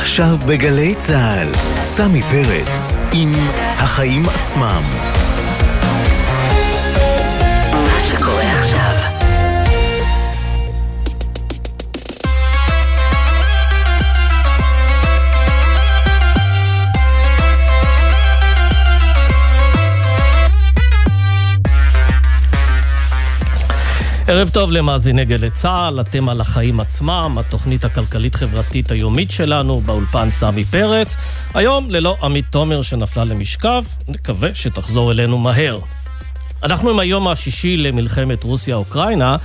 עכשיו בגלי צה"ל, סמי פרץ עם החיים עצמם. ערב טוב למאזיני גלי צה"ל, אתם על החיים עצמם, התוכנית הכלכלית-חברתית היומית שלנו, באולפן סמי פרץ. היום ללא עמית תומר שנפלה למשכב, נקווה שתחזור אלינו מהר. אנחנו עם היום השישי למלחמת רוסיה-אוקראינה.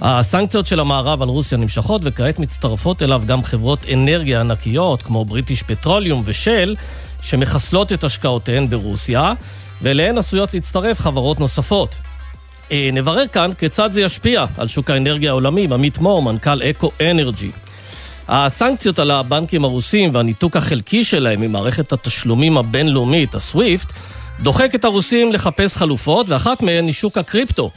הסנקציות של המערב על רוסיה נמשכות וכעת מצטרפות אליו גם חברות אנרגיה ענקיות כמו בריטיש פטרוליום ושל, שמחסלות את השקעותיהן ברוסיה, ואליהן עשויות להצטרף חברות נוספות. אה, נברר כאן כיצד זה ישפיע על שוק האנרגיה העולמי, עמית מור, מנכ"ל אקו אנרג'י. הסנקציות על הבנקים הרוסים והניתוק החלקי שלהם ממערכת התשלומים הבינלאומית, הסוויפט, דוחק את הרוסים לחפש חלופות, ואחת מהן היא שוק הקריפטו.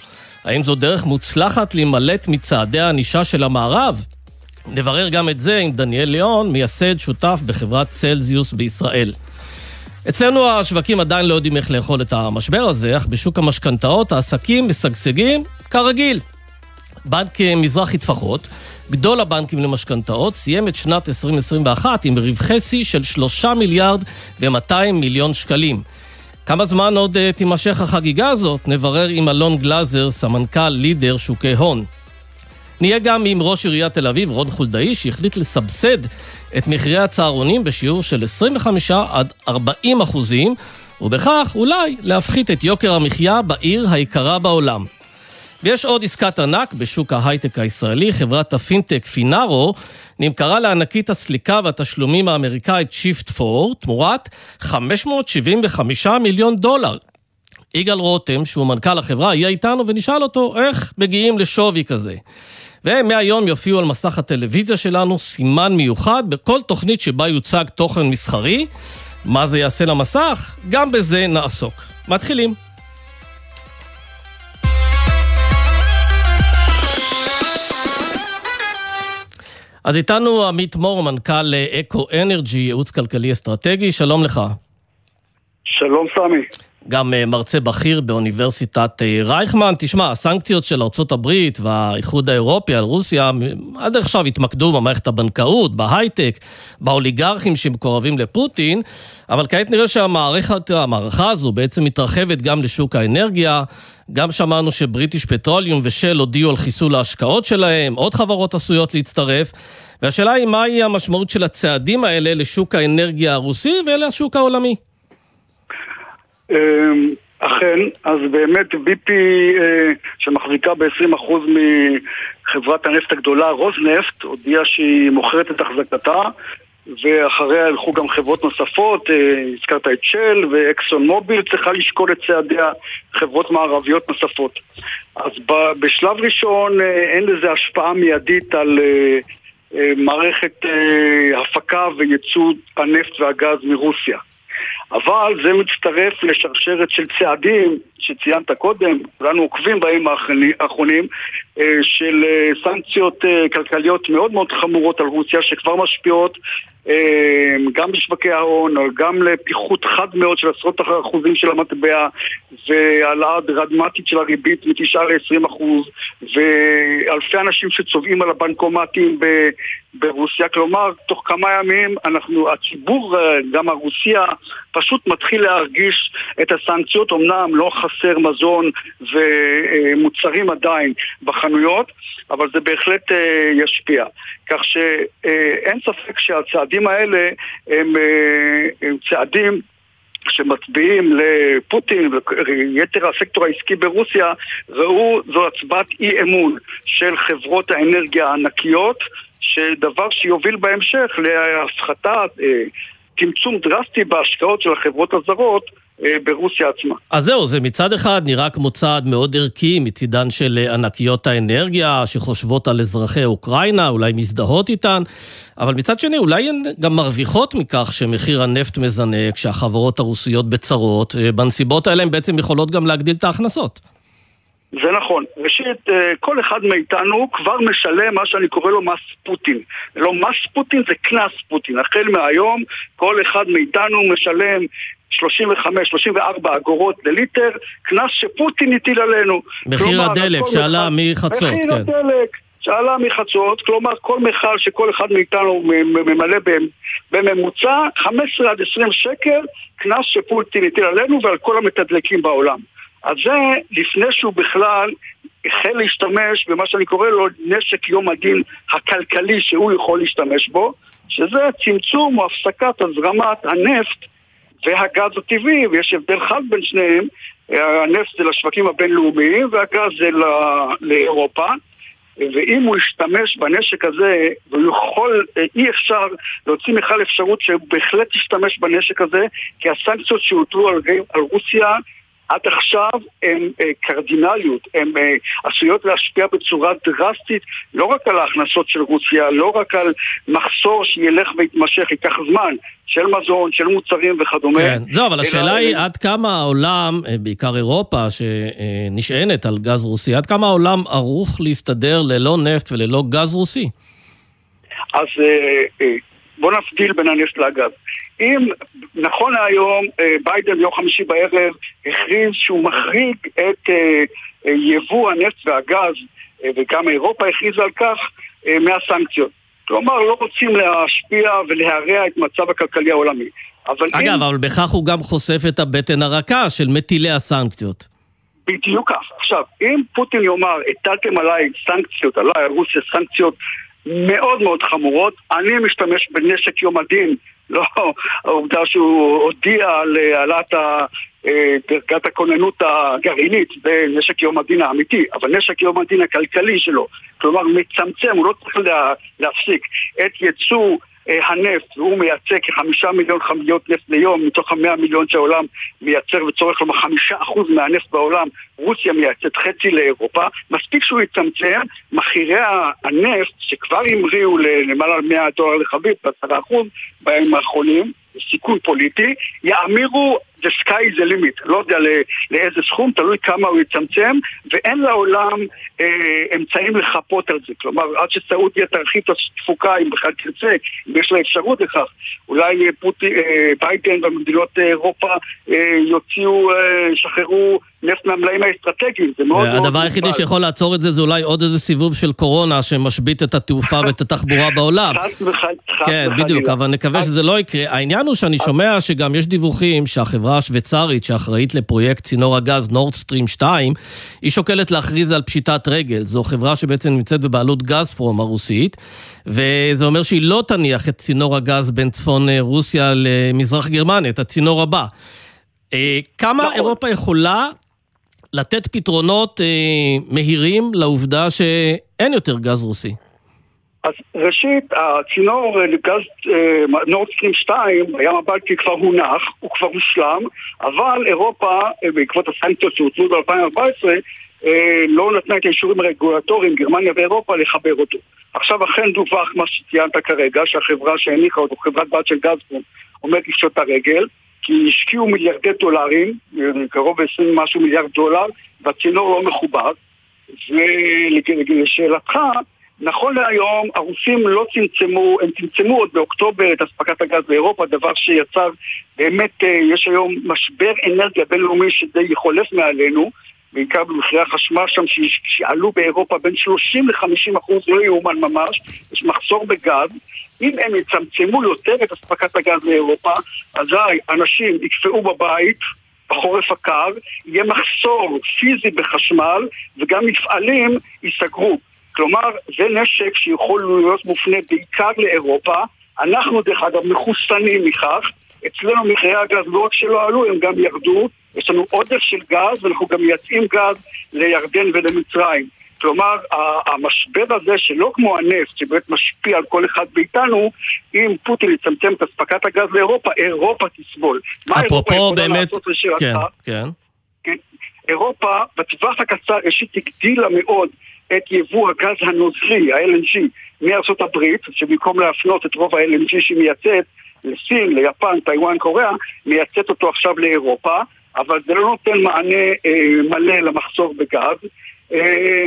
האם זו דרך מוצלחת להימלט מצעדי הענישה של המערב? נברר גם את זה עם דניאל ליאון, מייסד שותף בחברת צלזיוס בישראל. אצלנו השווקים עדיין לא יודעים איך לאכול את המשבר הזה, אך בשוק המשכנתאות העסקים משגשגים כרגיל. בנק מזרחי טפחות, גדול הבנקים למשכנתאות, סיים את שנת 2021 עם רווחי שיא של 3 מיליארד ו-200 מיליון שקלים. כמה זמן עוד uh, תימשך החגיגה הזאת? נברר עם אלון גלאזר, סמנכ"ל לידר שוקי הון. נהיה גם עם ראש עיריית תל אביב, רון חולדאי, שהחליט לסבסד את מחירי הצהרונים בשיעור של 25 עד 40 אחוזים, ובכך אולי להפחית את יוקר המחיה בעיר היקרה בעולם. ויש עוד עסקת ענק בשוק ההייטק הישראלי, חברת הפינטק פינארו נמכרה לענקית הסליקה והתשלומים האמריקאית שיפט פור תמורת 575 מיליון דולר. יגאל רותם, שהוא מנכ"ל החברה, יהיה איתנו ונשאל אותו איך מגיעים לשווי כזה. ומהיום יופיעו על מסך הטלוויזיה שלנו סימן מיוחד בכל תוכנית שבה יוצג תוכן מסחרי. מה זה יעשה למסך? גם בזה נעסוק. מתחילים. אז איתנו עמית מור, מנכ"ל אקו אנרג'י, ייעוץ כלכלי אסטרטגי, שלום לך. שלום סמי. גם אה, מרצה בכיר באוניברסיטת אה, רייכמן. תשמע, הסנקציות של הברית והאיחוד האירופי על רוסיה עד עכשיו התמקדו במערכת הבנקאות, בהייטק, באוליגרכים שמקורבים לפוטין, אבל כעת נראה שהמערכת, המערכה הזו בעצם מתרחבת גם לשוק האנרגיה. גם שמענו שבריטיש פטרוליום ושל הודיעו על חיסול ההשקעות שלהם, עוד חברות עשויות להצטרף. והשאלה היא מהי המשמעות של הצעדים האלה לשוק האנרגיה הרוסי ולשוק העולמי. אמ, אכן, אז באמת ביפי אה, שמחזיקה ב-20% מחברת הנפט הגדולה רוזנפט הודיעה שהיא מוכרת את החזקתה ואחריה הלכו גם חברות נוספות, אה, הזכרת את של ואקסון מוביל צריכה לשקול את צעדיה, חברות מערביות נוספות. אז בשלב ראשון אה, אין לזה השפעה מיידית על מערכת הפקה וייצוא הנפט והגז מרוסיה. אבל זה מצטרף לשרשרת של צעדים שציינת קודם, כולנו עוקבים בימים האחרונים, אה, של אה, סנקציות אה, כלכליות מאוד מאוד חמורות על רוסיה שכבר משפיעות גם בשווקי ההון, גם לפיחות חד מאוד של עשרות אחוזים של המטבע והעלאה דרמטית של הריבית מ-9 ל-20 אחוז ואלפי אנשים שצובעים על הבנקומטים ברוסיה, כלומר תוך כמה ימים אנחנו, הציבור, גם הרוסיה, פשוט מתחיל להרגיש את הסנקציות, אמנם לא חסר מזון ומוצרים עדיין בחנויות, אבל זה בהחלט אה, ישפיע. כך שאין ספק שהצעדים האלה הם, אה, הם צעדים שמצביעים לפוטין ויתר הסקטור העסקי ברוסיה, ראו זו הצבעת אי אמון של חברות האנרגיה הענקיות, שדבר שיוביל בהמשך להפחתה, אה, צמצום דרסטי בהשקעות של החברות הזרות אה, ברוסיה עצמה. אז זהו, זה מצד אחד נראה כמו צעד מאוד ערכי מצידן של אה, ענקיות האנרגיה, שחושבות על אזרחי אוקראינה, אולי מזדהות איתן, אבל מצד שני, אולי הן גם מרוויחות מכך שמחיר הנפט מזנק, שהחברות הרוסיות בצרות, אה, בנסיבות האלה הן בעצם יכולות גם להגדיל את ההכנסות. זה נכון. ראשית, אה, כל אחד מאיתנו כבר משלם מה שאני קורא לו מס פוטין. לא מס פוטין, זה קנס פוטין. החל מהיום, כל אחד מאיתנו משלם 35-34 אגורות לליטר, קנס שפוטין הטיל עלינו. מחיר כלומר, הדלק שעלה מחצות, מחיר כן. הדלק שעלה מחצות, כלומר כל מכל שכל אחד מאיתנו ממלא בממוצע 15 עד 20 שקל, קנס שפוטין הטיל עלינו ועל כל המתדלקים בעולם. אז זה לפני שהוא בכלל החל להשתמש במה שאני קורא לו נשק יום הדין הכלכלי שהוא יכול להשתמש בו, שזה צמצום או הפסקת הזרמת הנפט והגז הטבעי, ויש הבדל חד בין שניהם, הנפט זה לשווקים הבינלאומיים והגז זה לאירופה. ואם הוא ישתמש בנשק הזה, והוא יכול, אי אפשר להוציא בכלל אפשרות שהוא בהחלט ישתמש בנשק הזה, כי הסנקציות שהוטלו על, על רוסיה עד עכשיו הן אה, קרדינליות, הן אה, עשויות להשפיע בצורה דרסטית לא רק על ההכנסות של רוסיה, לא רק על מחסור שילך ויתמשך, ייקח זמן, של מזון, של מוצרים וכדומה. כן, זהו, אבל השאלה היא עד כמה העולם, אה, בעיקר אירופה, שנשענת על גז רוסי, עד כמה העולם ערוך להסתדר ללא נפט וללא גז רוסי? אז בואו נבדיל בין הנפט לגז. אם נכון להיום אה, ביידן ביום חמישי בערב הכריז שהוא מחריג את אה, אה, יבוא הנפט והגז וגם אירופה הכריזה על כך מהסנקציות. כלומר, לא רוצים להשפיע ולהרע את מצב הכלכלי העולמי. אבל אגב, אם... אבל בכך הוא גם חושף את הבטן הרכה של מטילי הסנקציות. בדיוק כך. עכשיו, אם פוטין יאמר, הטלתם עליי סנקציות, עליי, על רוסיה סנקציות מאוד מאוד חמורות, אני משתמש בנשק יום הדין. לא העובדה שהוא הודיע על העלאת אה, דרגת הכוננות הגרעינית בנשק יום הדין האמיתי, אבל נשק יום הדין הכלכלי שלו, כלומר מצמצם, הוא לא צריך להפסיק. את ייצוא אה, הנפט, והוא מייצא כחמישה מיליון חביות נפט ליום מתוך המאה מיליון שהעולם מייצר וצורך, כלומר חמישה אחוז מהנפט בעולם, רוסיה מייצאת חצי לאירופה, מספיק שהוא יצמצם, מחירי הנפט שכבר המריאו למעלה מ-100 דולר לחבית, בעשרה אחוז בימים האחרונים, סיכון פוליטי, יאמירו the sky is the limit, לא יודע לאיזה סכום, תלוי כמה הוא יצמצם, ואין לעולם אה, אמצעים לחפות על זה. כלומר, עד שסעודיה תרחיב את התפוקה, אם בכלל תרצה, אם יש לה אפשרות לכך, אולי פוטי, אה, ביידן במדינות אירופה אה, יוציאו, אה, ישחררו נפט מהמלאים האסטרטגיים, זה מאוד מאוד... הדבר היחידי שיכול לעצור את זה זה אולי עוד איזה סיבוב של קורונה שמשבית את התעופה ואת התחבורה בעולם. חס וחלילה. כן, בדיוק, אבל נקווה שזה לא יקרה. העניין הוא שאני שומע שגם יש דיווחים שהחברה השוויצרית שאחראית לפרויקט צינור הגז נורדסטרים 2, היא שוקלת להכריז על פשיטת רגל. זו חברה שבעצם נמצאת בבעלות גזפרום הרוסית, וזה אומר שהיא לא תניח את צינור הגז בין צפון רוסיה למזרח גרמניה, את הצינור הבא. אה, כמה נכון. אירופה יכולה לתת פתרונות אה, מהירים לעובדה שאין יותר גז רוסי? אז ראשית, הצינור לגז נורדסטרים 2, הים הבלטי כבר הונח, הוא כבר הושלם, אבל אירופה, אה, בעקבות הסנקציות שהוצאו ב-2014, אה, לא נתנה את האישורים הרגולטוריים, גרמניה ואירופה, לחבר אותו. עכשיו אכן דווח מה שציינת כרגע, שהחברה שהניחה אותו, חברת בת של גזפרום, עומדת לפשוט את הרגל. כי השקיעו מיליארדי דולרים, קרוב ל-20 משהו מיליארד דולר, והצינור לא מחובר. ולשאלתך, נכון להיום הרוסים לא צמצמו, הם צמצמו עוד באוקטובר את אספקת הגז לאירופה, דבר שיצר, באמת אה, יש היום משבר אנרגיה בינלאומי שדי חולף מעלינו, בעיקר במחירי החשמל שם שעלו באירופה בין 30 ל-50 אחוז, לא יאומן ממש, יש מחסור בגז. אם הם יצמצמו יותר את אספקת הגז לאירופה, אזי אנשים יקפאו בבית, בחורף הקר, יהיה מחסור פיזי בחשמל, וגם מפעלים ייסגרו. כלומר, זה נשק שיכול להיות מופנה בעיקר לאירופה. אנחנו, דרך אגב, מחוסנים מכך. אצלנו מחירי הגז לא רק שלא עלו, הם גם ירדו. יש לנו עודף של גז, ואנחנו גם מייצאים גז לירדן ולמצרים. כלומר, המשבר הזה, שלא כמו הנפט, שבאמת משפיע על כל אחד מאיתנו, אם פוטין יצמצם את אספקת הגז לאירופה, אירופה תסבול. יכולה באמת... כן, כן. כן. אירופה, בטווח הקצר, ראשית הגדילה מאוד את יבוא הגז הנוזלי, ה-LNG, מארצות הברית, שבמקום להפנות את רוב ה-LNG שהיא מייצאת לסין, ליפן, טיוואן, קוריאה, מייצאת אותו עכשיו לאירופה. אבל זה לא נותן מענה אה, מלא למחסור בגז. אה,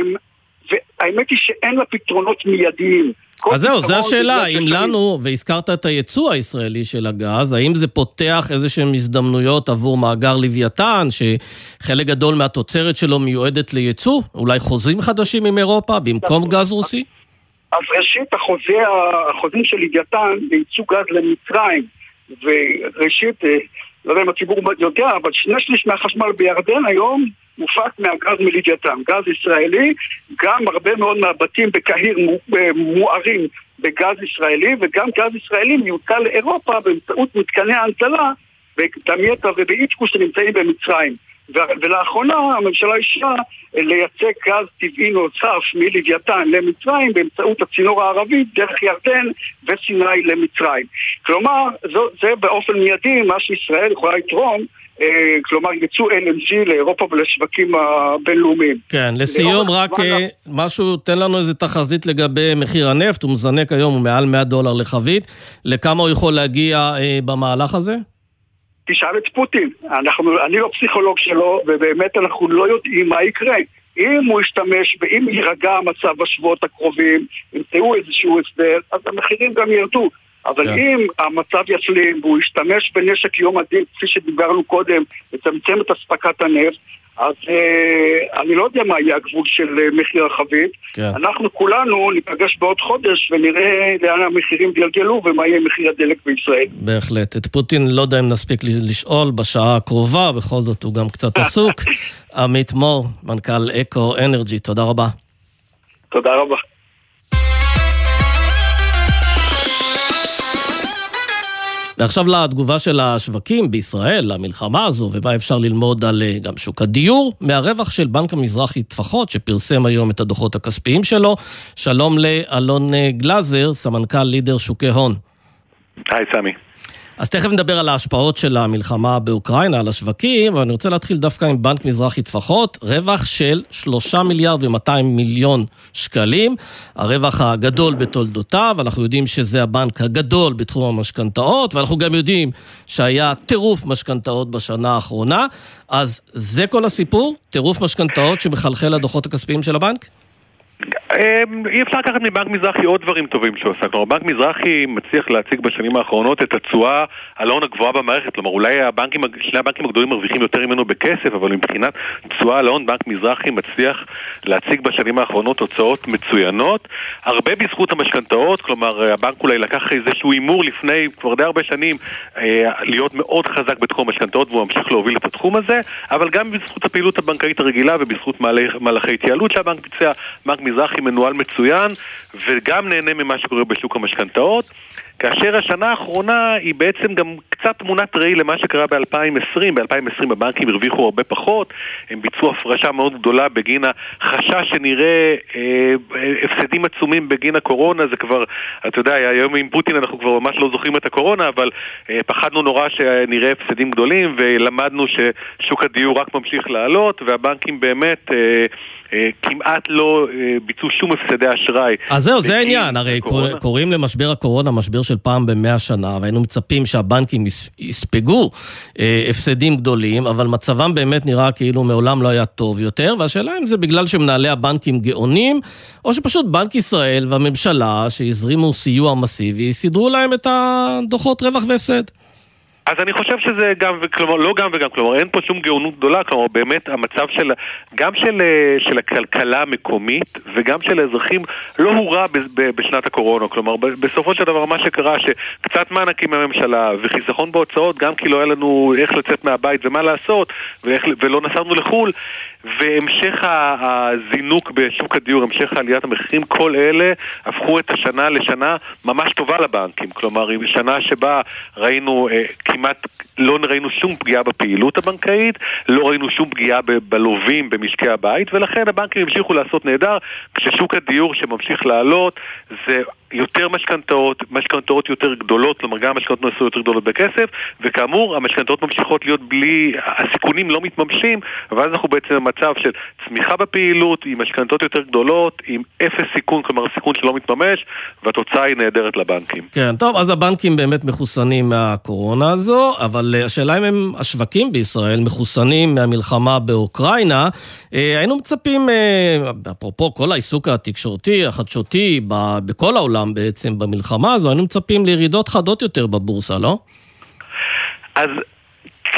והאמת היא שאין לה פתרונות מיידיים. אז זהו, זו השאלה, האם לנו, והזכרת את הייצוא הישראלי של הגז, האם זה פותח איזה שהן הזדמנויות עבור מאגר לוויתן, שחלק גדול מהתוצרת שלו מיועדת לייצוא? אולי חוזים חדשים עם אירופה במקום נכון. גז רוסי? אז ראשית, החוזה, החוזים של לוויתן לייצוא גז למצרים, וראשית, אה, לא יודע אם הציבור יודע, אבל שני שליש מהחשמל בירדן היום מופק מהגז מלוויתן, גז ישראלי, גם הרבה מאוד מהבתים בקהיר אה, מוארים בגז ישראלי, וגם גז ישראלי מיוצא לאירופה באמצעות מתקני ההנצלה בדמייטה ובאיצקו שנמצאים במצרים. ולאחרונה הממשלה אישרה לייצא גז טבעי נוסף מלוויתן למצרים באמצעות הצינור הערבי דרך ירדן וסיני למצרים. כלומר, זו, זה באופן מיידי מה שישראל יכולה לתרום אה, כלומר ייצוא LNG לאירופה ולשווקים הבינלאומיים. כן, לסיום רק אה, משהו, תן לנו איזה תחזית לגבי מחיר הנפט, הוא מזנק היום, הוא מעל 100 דולר לחבית, לכמה הוא יכול להגיע אה, במהלך הזה? תשאל את פוטין. אנחנו, אני לא פסיכולוג שלו, ובאמת אנחנו לא יודעים מה יקרה. אם הוא ישתמש ואם יירגע המצב בשבועות הקרובים, ימצאו איזשהו הסדר, אז המחירים גם ירדו. אבל כן. אם המצב ישלים והוא ישתמש בנשק יום הדין, כפי שדיברנו קודם, לצמצם את אספקת הנפט, אז אה, אני לא יודע מה יהיה הגבול של אה, מחיר החבית. כן. אנחנו כולנו ניפגש בעוד חודש ונראה לאן המחירים יגלגלו ומה יהיה מחיר הדלק בישראל. בהחלט. את פוטין לא יודע אם נספיק לשאול בשעה הקרובה, בכל זאת הוא גם קצת עסוק. עמית מור, מנכ"ל אקו אנרג'י, תודה רבה. תודה רבה. ועכשיו לתגובה של השווקים בישראל, למלחמה הזו, ומה אפשר ללמוד על אה, גם שוק הדיור, מהרווח של בנק המזרחי טפחות, שפרסם היום את הדוחות הכספיים שלו. שלום לאלון אה, גלזר, סמנכ"ל לידר שוקי הון. היי, סמי. אז תכף נדבר על ההשפעות של המלחמה באוקראינה, על השווקים, אבל אני רוצה להתחיל דווקא עם בנק מזרחי טפחות, רווח של 3 מיליארד ו-200 מיליון שקלים, הרווח הגדול בתולדותיו, אנחנו יודעים שזה הבנק הגדול בתחום המשכנתאות, ואנחנו גם יודעים שהיה טירוף משכנתאות בשנה האחרונה, אז זה כל הסיפור? טירוף משכנתאות שמחלחל לדוחות הכספיים של הבנק? אמ, אי אפשר לקחת מבנק מזרחי עוד דברים טובים שהוא עשה. כלומר, בנק מזרחי מצליח להציג בשנים האחרונות את התשואה על ההון הגבוהה במערכת. כלומר, אולי הבנקים, שני הבנקים הגדולים מרוויחים יותר ממנו בכסף, אבל מבחינת תשואה על ההון, בנק מזרחי מצליח להציג בשנים האחרונות תוצאות מצוינות. הרבה בזכות המשכנתאות, כלומר, הבנק אולי לקח איזשהו הימור לפני כבר די הרבה שנים אה, להיות מאוד חזק בתחום המשכנתאות, והוא ממשיך להוביל את התחום הזה, אבל גם בזכות הפעילות הבנקאית הרגילה ובזכות מהלכי התייעלות שהבנק ביצע, בנק מזרחי מנוהל מצוין וגם נהנה ממה שקורה בשוק המשכנתאות כאשר השנה האחרונה היא בעצם גם קצת תמונת ראי למה שקרה ב-2020. ב-2020 הבנקים הרוויחו הרבה פחות, הם ביצעו הפרשה מאוד גדולה בגין החשש שנראה אה, הפסדים עצומים בגין הקורונה, זה כבר, אתה יודע, היום עם פוטין אנחנו כבר ממש לא זוכרים את הקורונה, אבל אה, פחדנו נורא שנראה הפסדים גדולים ולמדנו ששוק הדיור רק ממשיך לעלות והבנקים באמת... אה, אה, כמעט לא אה, ביצעו שום הפסדי אשראי. אז זהו, זה העניין, הרי. קוראים למשבר הקורונה משבר של פעם במאה שנה, והיינו מצפים שהבנקים יספגו אה, הפסדים גדולים, אבל מצבם באמת נראה כאילו מעולם לא היה טוב יותר, והשאלה אם זה בגלל שמנהלי הבנקים גאונים, או שפשוט בנק ישראל והממשלה, שהזרימו סיוע מסיבי, סידרו להם את הדוחות רווח והפסד. אז אני חושב שזה גם, כלומר, לא גם וגם, כלומר, אין פה שום גאונות גדולה, כלומר, באמת המצב של, גם של, אה, של הכלכלה המקומית וגם של האזרחים לא הורע בשנת הקורונה, כלומר, בסופו של דבר מה שקרה, שקצת מענקים מהממשלה וחיסכון בהוצאות, גם כי לא היה לנו איך לצאת מהבית ומה לעשות, ואיך, ולא נסענו לחו"ל, והמשך הזינוק בשוק הדיור, המשך עליית המחירים, כל אלה הפכו את השנה לשנה ממש טובה לבנקים. כלומר, שנה שבה ראינו, אה, כמעט לא ראינו שום פגיעה בפעילות הבנקאית, לא ראינו שום פגיעה בלווים במשקי הבית, ולכן הבנקים המשיכו לעשות נהדר, כששוק הדיור שממשיך לעלות, זה יותר משכנתאות, משכנתאות יותר גדולות, כלומר גם המשכנתאות נעשו יותר גדולות בכסף, וכאמור, המשכנתאות ממשיכות להיות בלי, הסיכונים לא מתממשים, ואז אנחנו בעצם במצב של צמיחה בפעילות, עם משכנתאות יותר גדולות, עם אפס סיכון, כלומר סיכון שלא מתממש, והתוצאה היא נהדרת לבנקים. כן, טוב, אז הבנקים באמת מחוסנים מהקורונה הזו, אבל אה, השאלה אם הם, השווקים בישראל מחוסנים מהמלחמה באוקראינה. אה, היינו מצפים, אה, אפרופו כל העיסוק התקשורתי, החדשותי, בכל העולם, העולם בעצם במלחמה הזו, היינו מצפים לירידות חדות יותר בבורסה, לא? אז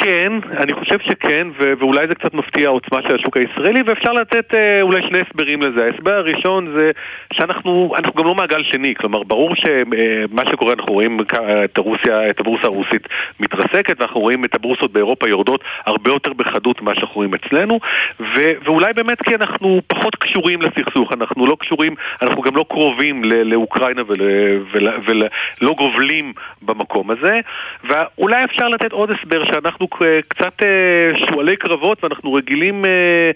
כן, אני חושב שכן, ו- ואולי זה קצת מפתיע העוצמה של השוק הישראלי, ואפשר לתת אה, אולי שני הסברים לזה. ההסבר הראשון זה שאנחנו גם לא מעגל שני, כלומר, ברור שמה אה, שקורה, אנחנו רואים את, הרוסיה, את הבורסה הרוסית מתרסקת, ואנחנו רואים את הבורסות באירופה יורדות הרבה יותר בחדות ממה שאנחנו רואים אצלנו, ו- ואולי באמת כי אנחנו פחות קשורים לסכסוך, אנחנו לא קשורים, אנחנו גם לא קרובים ל- לאוקראינה ולא ול- ול- ול- גובלים במקום הזה, ואולי אפשר לתת עוד הסבר שאנחנו קצת אה, שועלי קרבות ואנחנו רגילים אה,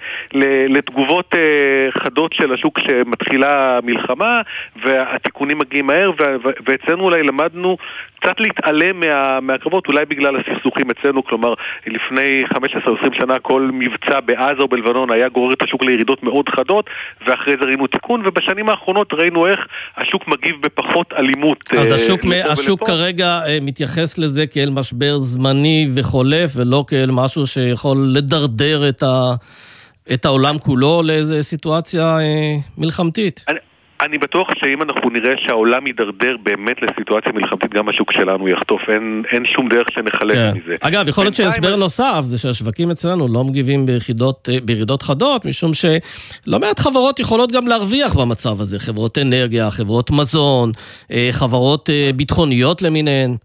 לתגובות אה, חדות של השוק שמתחילה מלחמה והתיקונים מגיעים מהר ואצלנו אולי למדנו קצת להתעלם מה, מהקרבות, אולי בגלל הסכסוכים אצלנו, כלומר לפני 15-20 שנה כל מבצע בעזה או בלבנון היה גורר את השוק לירידות מאוד חדות ואחרי זה ראינו תיקון ובשנים האחרונות ראינו איך השוק מגיב בפחות אלימות. אז השוק, השוק כרגע מתייחס לזה כאל משבר זמני וחולה חולף ולא כאל משהו שיכול לדרדר את, ה, את העולם כולו לאיזו סיטואציה אה, מלחמתית. אני... אני בטוח שאם אנחנו נראה שהעולם יידרדר באמת לסיטואציה מלחמתית, גם השוק שלנו יחטוף, אין, אין שום דרך שנחלק כן. מזה. אגב, יכול להיות שהסבר נוסף זה שהשווקים אצלנו לא מגיבים ביחידות, אה, בירידות חדות, משום שלא מעט חברות יכולות גם להרוויח במצב הזה. חברות אנרגיה, חברות מזון, אה, חברות אה, ביטחוניות למיניהן.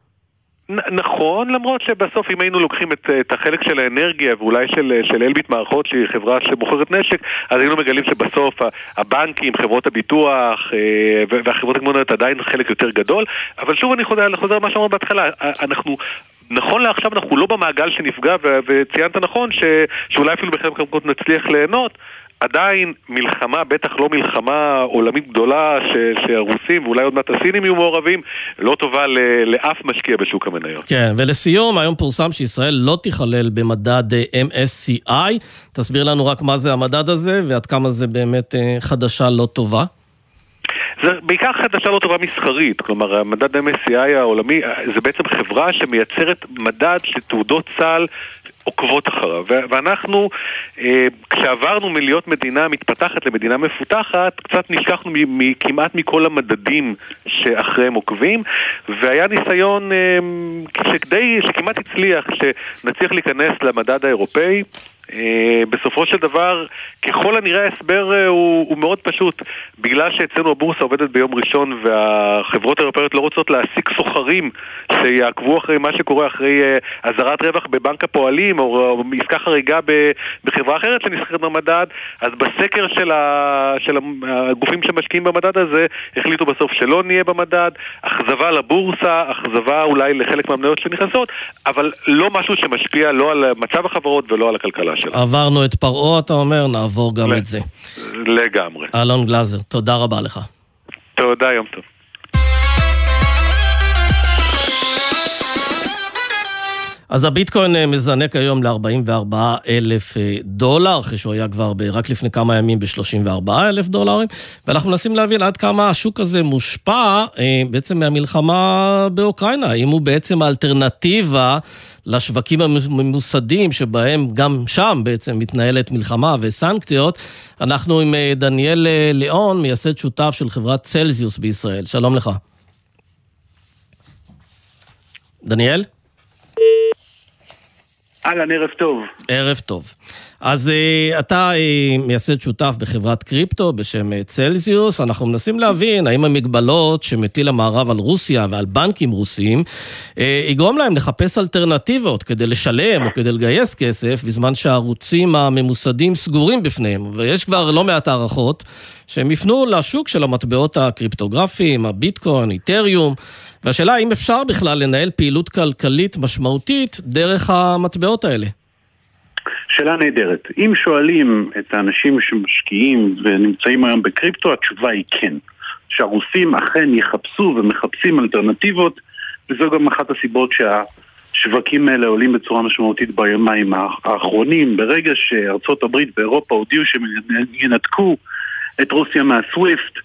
נכון, למרות שבסוף אם היינו לוקחים את, את החלק של האנרגיה ואולי של, של אלביט מערכות שהיא חברה שמוכרת נשק אז היינו מגלים שבסוף הבנקים, חברות הביטוח אה, והחברות הגמוניות עדיין חלק יותר גדול אבל שוב אני חוזר, חוזר למה שאמרנו בהתחלה אנחנו נכון לעכשיו אנחנו לא במעגל שנפגע וציינת נכון ש, שאולי אפילו בחלק מהמקומות נצליח ליהנות עדיין מלחמה, בטח לא מלחמה עולמית גדולה ש, שהרוסים ואולי עוד מעט הסינים יהיו מעורבים, לא טובה ל, לאף משקיע בשוק המניות. כן, ולסיום, היום פורסם שישראל לא תיכלל במדד אה, MSCI. תסביר לנו רק מה זה המדד הזה ועד כמה זה באמת אה, חדשה לא טובה. זה בעיקר חדשה לא טובה מסחרית, כלומר המדד MSCI העולמי זה בעצם חברה שמייצרת מדד שתעודות צה"ל עוקבות אחריו. ואנחנו, אה, כשעברנו מלהיות מדינה מתפתחת למדינה מפותחת, קצת נשכחנו כמעט מכל המדדים שאחריהם עוקבים, והיה ניסיון אה, שכדי, שכמעט הצליח, שנצליח להיכנס למדד האירופאי. אה, בסופו של דבר, ככל הנראה ההסבר אה, הוא, הוא מאוד פשוט. בגלל שאצלנו הבורסה עובדת ביום ראשון והחברות האירופאיות לא רוצות להעסיק סוחרים שיעקבו אחרי מה שקורה אחרי אה, אזהרת רווח בבנק הפועלים או, או עסקה חריגה בחברה אחרת שנסחרת במדד, אז בסקר של, ה, של הגופים שמשקיעים במדד הזה החליטו בסוף שלא נהיה במדד, אכזבה לבורסה, אכזבה אולי לחלק מהמניות שנכנסות, אבל לא משהו שמשפיע לא על מצב החברות ולא על הכלכלה. שלה. עברנו את פרעה, אתה אומר, נעבור גם את זה. לגמרי. אלון גלאזר, תודה רבה לך. תודה, יום טוב. אז הביטקוין אה, מזנק היום ל-44 אלף אה, דולר, אחרי שהוא היה כבר ב- רק לפני כמה ימים ב-34 אלף דולרים, ואנחנו מנסים להבין עד כמה השוק הזה מושפע אה, בעצם מהמלחמה באוקראינה, האם הוא בעצם האלטרנטיבה לשווקים הממוסדים שבהם גם שם בעצם מתנהלת מלחמה וסנקציות. אנחנו עם דניאל ליאון, מייסד שותף של חברת צלזיוס בישראל. שלום לך. דניאל? אהלן, ערב טוב. ערב טוב. אז uh, אתה uh, מייסד שותף בחברת קריפטו בשם uh, צלזיוס. אנחנו מנסים להבין האם המגבלות שמטיל המערב על רוסיה ועל בנקים רוסיים, uh, יגרום להם לחפש אלטרנטיבות כדי לשלם או כדי לגייס כסף, בזמן שהערוצים הממוסדים סגורים בפניהם. ויש כבר לא מעט הערכות שהם יפנו לשוק של המטבעות הקריפטוגרפיים, הביטקוין, איתריום. והשאלה האם אפשר בכלל לנהל פעילות כלכלית משמעותית דרך המטבעות האלה. שאלה נהדרת. אם שואלים את האנשים שמשקיעים ונמצאים היום בקריפטו, התשובה היא כן. שהרוסים אכן יחפשו ומחפשים אלטרנטיבות, וזו גם אחת הסיבות שהשווקים האלה עולים בצורה משמעותית ביומיים האחרונים. ברגע שארצות הברית ואירופה הודיעו שהם ינתקו את רוסיה מהסוויפט,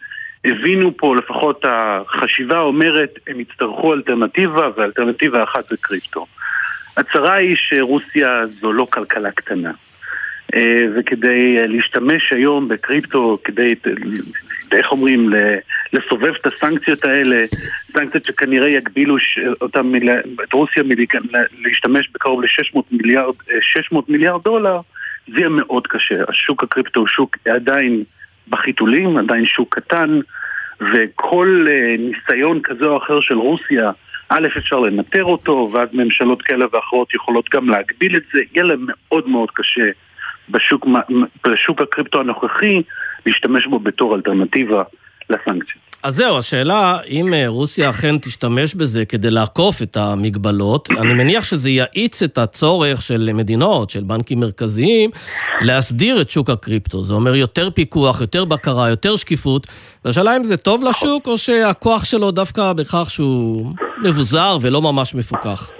הבינו פה לפחות החשיבה אומרת, הם יצטרכו אלטרנטיבה, ואלטרנטיבה אחת זה קריפטו. הצרה היא שרוסיה זו לא כלכלה קטנה. אה, וכדי אה, להשתמש היום בקריפטו, כדי, איך אומרים, לסובב את הסנקציות האלה, סנקציות שכנראה יגבילו אותם, את רוסיה להשתמש בקרוב ל-600 מיליארד, 600 אה, מיליארד דולר, זה יהיה מאוד קשה. השוק הקריפטו הוא שוק עדיין בחיתולים, עדיין שוק קטן, וכל ניסיון כזה או אחר של רוסיה א', אפשר לנטר אותו, ואז ממשלות כאלה ואחרות יכולות גם להגביל את זה, יהיה להם מאוד מאוד קשה בשוק, בשוק הקריפטו הנוכחי להשתמש בו בתור אלטרנטיבה לסנקציות. אז זהו, השאלה אם אה, רוסיה אכן תשתמש בזה כדי לעקוף את המגבלות, אני מניח שזה יאיץ את הצורך של מדינות, של בנקים מרכזיים, להסדיר את שוק הקריפטו. זה אומר יותר פיקוח, יותר בקרה, יותר שקיפות. והשאלה אם זה טוב לשוק, או שהכוח שלו דווקא בכך שהוא מבוזר ולא ממש מפוקח.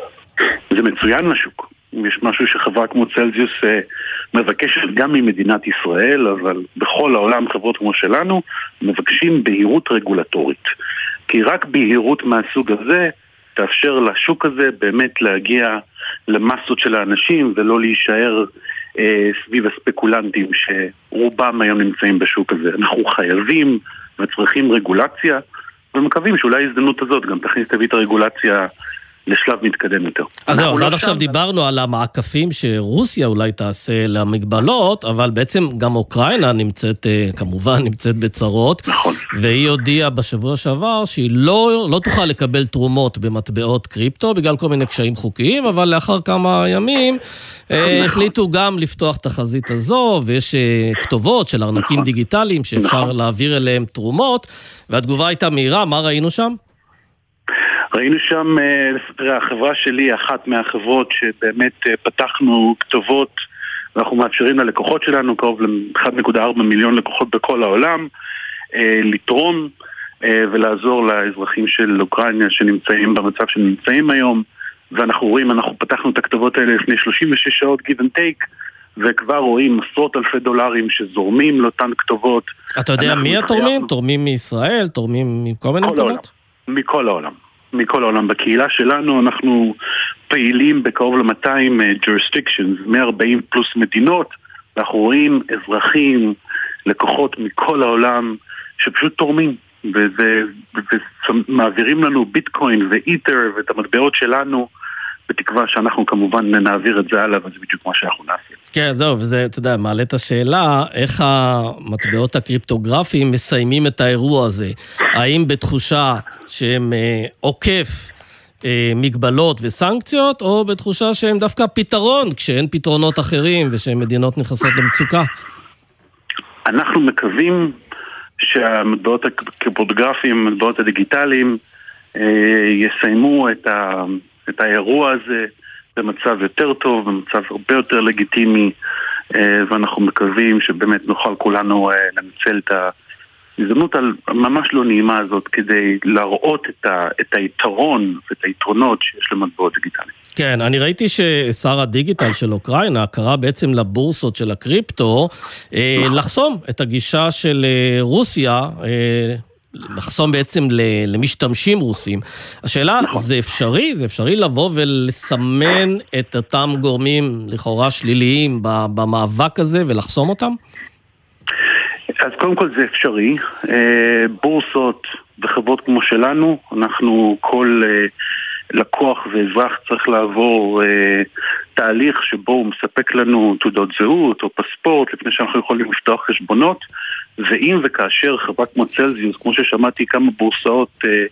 זה מצוין לשוק. יש משהו שחברה כמו צלזיוס אה, מבקשת גם ממדינת ישראל, אבל בכל העולם חברות כמו שלנו מבקשים בהירות רגולטורית. כי רק בהירות מהסוג הזה תאפשר לשוק הזה באמת להגיע למסות של האנשים ולא להישאר אה, סביב הספקולנטים שרובם היום נמצאים בשוק הזה. אנחנו חייבים וצריכים רגולציה ומקווים שאולי ההזדמנות הזאת גם תכניס תביא את הרגולציה לשלב מתקדם יותר. אז זהו, אז לא עד עכשיו דיברנו על המעקפים שרוסיה אולי תעשה למגבלות, אבל בעצם גם אוקראינה נמצאת, אה, כמובן, נמצאת בצרות. נכון. והיא הודיעה בשבוע שעבר שהיא לא, לא תוכל לקבל תרומות במטבעות קריפטו בגלל כל מיני קשיים חוקיים, אבל לאחר כמה ימים אה, נכון. החליטו גם לפתוח את החזית הזו, ויש אה, כתובות של ארנקים נכון. דיגיטליים שאפשר נכון. להעביר אליהם תרומות, והתגובה הייתה מהירה, מה ראינו שם? ראינו שם, אה, תראה, החברה שלי היא אחת מהחברות שבאמת אה, פתחנו כתובות ואנחנו מאפשרים ללקוחות שלנו, קרוב ל-1.4 מיליון לקוחות בכל העולם, אה, לתרום ולעזור לאזרחים של אוקראינה שנמצאים במצב שהם נמצאים היום ואנחנו רואים, אנחנו פתחנו את הכתובות האלה לפני 36 שעות give and take וכבר רואים עשרות אלפי דולרים שזורמים לאותן כתובות. אתה יודע מי התורמים? תורמים מישראל? תורמים מכל מיני מקומות? מכל העולם. מכל העולם. בקהילה שלנו אנחנו פעילים בקרוב ל-200 אה, jurisdictions, 140 פלוס מדינות, ואנחנו רואים אזרחים, לקוחות מכל העולם שפשוט תורמים. ומעבירים לנו ביטקוין ואיתר ואת המטבעות שלנו בתקווה שאנחנו כמובן נעביר את זה הלאה, וזה בדיוק מה שאנחנו נעשה. כן, זהו, וזה, אתה יודע, מעלה את השאלה, איך המטבעות הקריפטוגרפיים מסיימים את האירוע הזה? האם בתחושה שהם אה, עוקף אה, מגבלות וסנקציות, או בתחושה שהם דווקא פתרון, כשאין פתרונות אחרים ושמדינות נכנסות למצוקה? אנחנו מקווים שהמטבעות הקריפטוגרפיים, המטבעות הדיגיטליים, אה, יסיימו את ה... את האירוע הזה במצב יותר טוב, במצב הרבה יותר לגיטימי, אה, ואנחנו מקווים שבאמת נוכל כולנו אה, לנצל את ההזדמנות הממש לא נעימה הזאת כדי להראות את, ה, את היתרון ואת היתרונות שיש למטבעות דיגיטליים. כן, אני ראיתי ששר הדיגיטל של אוקראינה קרא בעצם לבורסות של הקריפטו אה, נכון. לחסום את הגישה של רוסיה לחסום בעצם למשתמשים רוסים. השאלה, נכון. זה אפשרי? זה אפשרי לבוא ולסמן את אותם גורמים לכאורה שליליים במאבק הזה ולחסום אותם? אז קודם כל זה אפשרי. אה, בורסות וחברות כמו שלנו, אנחנו כל אה, לקוח ואזרח צריך לעבור אה, תהליך שבו הוא מספק לנו תעודות זהות או פספורט לפני שאנחנו יכולים לפתוח חשבונות. ואם וכאשר חברה כמו צלזיוס, כמו ששמעתי כמה בורסאות אה,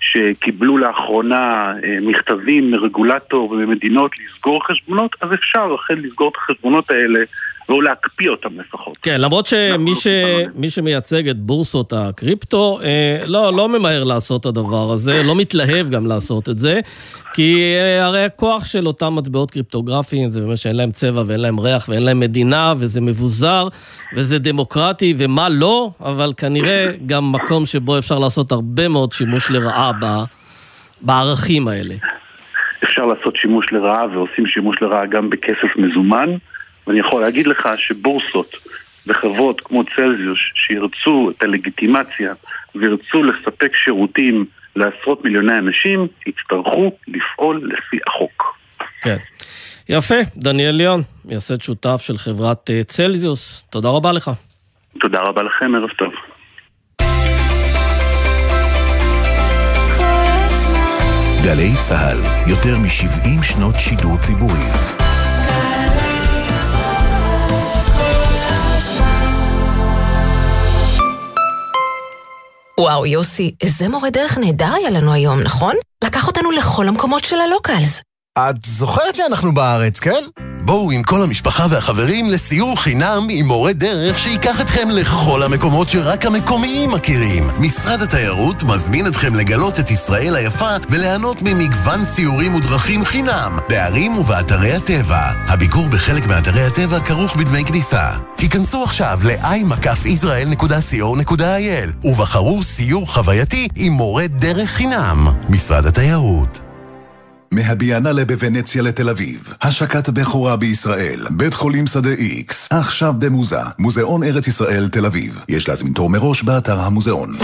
שקיבלו לאחרונה אה, מכתבים מרגולטור וממדינות לסגור חשבונות, אז אפשר אכן לסגור את החשבונות האלה או להקפיא אותם לפחות. כן, למרות שמי ש... מי שמייצג את בורסות הקריפטו, אה, לא, לא ממהר לעשות את הדבר הזה, לא מתלהב גם לעשות את זה, כי אה, הרי הכוח של אותם מטבעות קריפטוגרפיים זה באמת שאין להם צבע ואין להם ריח ואין להם מדינה, וזה מבוזר, וזה דמוקרטי, ומה לא, אבל כנראה גם מקום שבו אפשר לעשות הרבה מאוד שימוש לרעה ב... בערכים האלה. אפשר לעשות שימוש לרעה ועושים שימוש לרעה גם בכסף מזומן. ואני יכול להגיד לך שבורסות וחברות כמו צלזיוס שירצו את הלגיטימציה וירצו לספק שירותים לעשרות מיליוני אנשים, יצטרכו לפעול לפי החוק. כן. יפה, דניאל ליאון, מייסד שותף של חברת אה, צלזיוס, תודה רבה לך. תודה רבה לכם, ערב טוב. גלי צה"ל, יותר מ-70 שנות שידור ציבורי. וואו, יוסי, איזה מורה דרך נהדר היה לנו היום, נכון? לקח אותנו לכל המקומות של הלוקלס. את זוכרת שאנחנו בארץ, כן? בואו עם כל המשפחה והחברים לסיור חינם עם מורה דרך שייקח אתכם לכל המקומות שרק המקומיים מכירים. משרד התיירות מזמין אתכם לגלות את ישראל היפה וליהנות ממגוון סיורים ודרכים חינם בערים ובאתרי הטבע. הביקור בחלק מאתרי הטבע כרוך בדמי כניסה. היכנסו עכשיו ל-i-israel.co.il ובחרו סיור חווייתי עם מורה דרך חינם. משרד התיירות מהביאנלה בוונציה לתל אביב, השקת בכורה בישראל, בית חולים שדה איקס, עכשיו במוזה, מוזיאון ארץ ישראל תל אביב. יש להזמין תור מראש באתר המוזיאון.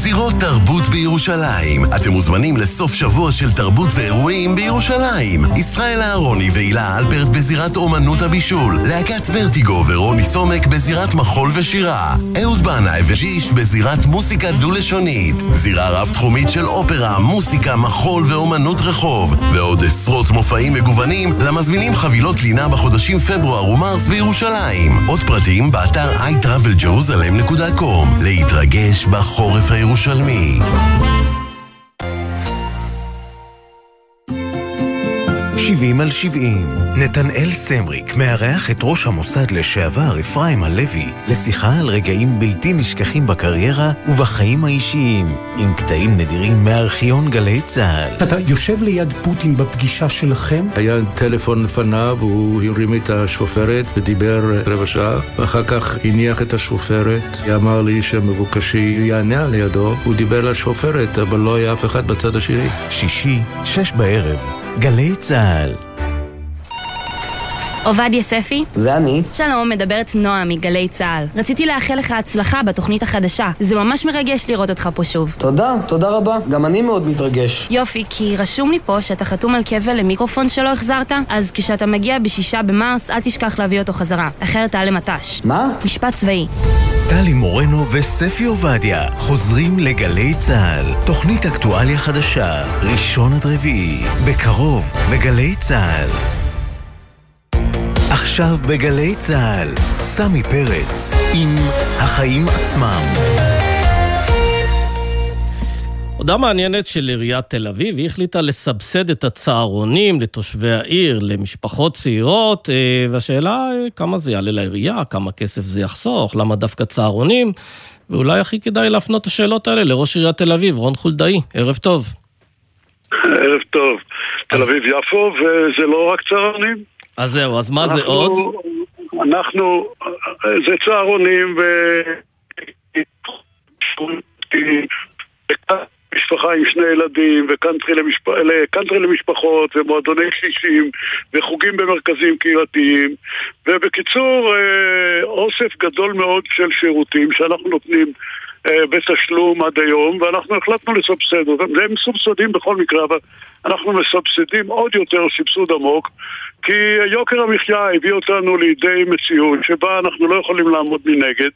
זירות תרבות בירושלים. אתם מוזמנים לסוף שבוע של תרבות ואירועים בירושלים. ישראל אהרוני והילה אלפרט בזירת אומנות הבישול. להקת ורטיגו ורוני סומק בזירת מחול ושירה. אהוד בנאי וג'יש בזירת מוסיקה דו-לשונית. זירה רב-תחומית של אופרה, מוסיקה, מחול ואומנות רחוב. ועוד עשרות מופעים מגוונים למזמינים חבילות לינה בחודשים פברואר ומרס בירושלים. עוד פרטים באתר iTravelJerusalem.com להתרגש בחורף הירושלמי. שבעים על שבעים, נתנאל סמריק מארח את ראש המוסד לשעבר אפרים הלוי לשיחה על רגעים בלתי נשכחים בקריירה ובחיים האישיים, עם קטעים נדירים מארכיון גלי צה"ל. אתה יושב ליד פוטין בפגישה שלכם? היה טלפון לפניו, הוא הרים את השפופרת ודיבר רבע שעה, ואחר כך הניח את השפופרת. היא אמר לי שמבוקשי יענה על ידו, הוא דיבר על השפופרת, אבל לא היה אף אחד בצד השני. שישי, שש בערב, גלי צה"ל. עובדיה ספי? זה אני. שלום, מדברת נועה מגלי צה"ל. רציתי לאחל לך הצלחה בתוכנית החדשה. זה ממש מרגש לראות אותך פה שוב. תודה, תודה רבה. גם אני מאוד מתרגש. יופי, כי רשום לי פה שאתה חתום על כבל למיקרופון שלא החזרת, אז כשאתה מגיע בשישה במרס, אל תשכח להביא אותו חזרה. אחרת תעלה מט"ש. מה? משפט צבאי. טלי מורנו וספי עובדיה חוזרים לגלי צה"ל. תוכנית אקטואליה חדשה, ראשון עד רביעי, בקרוב בגלי צה"ל. עכשיו בגלי צה"ל, סמי פרץ עם החיים עצמם. הודעה מעניינת של עיריית תל אביב, היא החליטה לסבסד את הצהרונים לתושבי העיר, למשפחות צעירות, אה, והשאלה אה, כמה זה יעלה לעירייה, כמה כסף זה יחסוך, למה דווקא צהרונים, ואולי הכי כדאי להפנות את השאלות האלה לראש עיריית תל אביב, רון חולדאי, ערב טוב. ערב טוב. תל אביב-יפו, וזה לא רק צהרונים. אז זהו, אז מה זה עוד? אנחנו, זה צהרונים ו... משפחה עם שני ילדים, וקאנטרי למשפ... למשפחות, ומועדוני קשישים, וחוגים במרכזים קהילתיים, ובקיצור, אוסף גדול מאוד של שירותים שאנחנו נותנים בתשלום עד היום, ואנחנו החלטנו לסבסד אותם. והם מסובסדים בכל מקרה, אבל אנחנו מסבסדים עוד יותר סבסוד עמוק, כי יוקר המחיה הביא אותנו לידי מציאות שבה אנחנו לא יכולים לעמוד מנגד,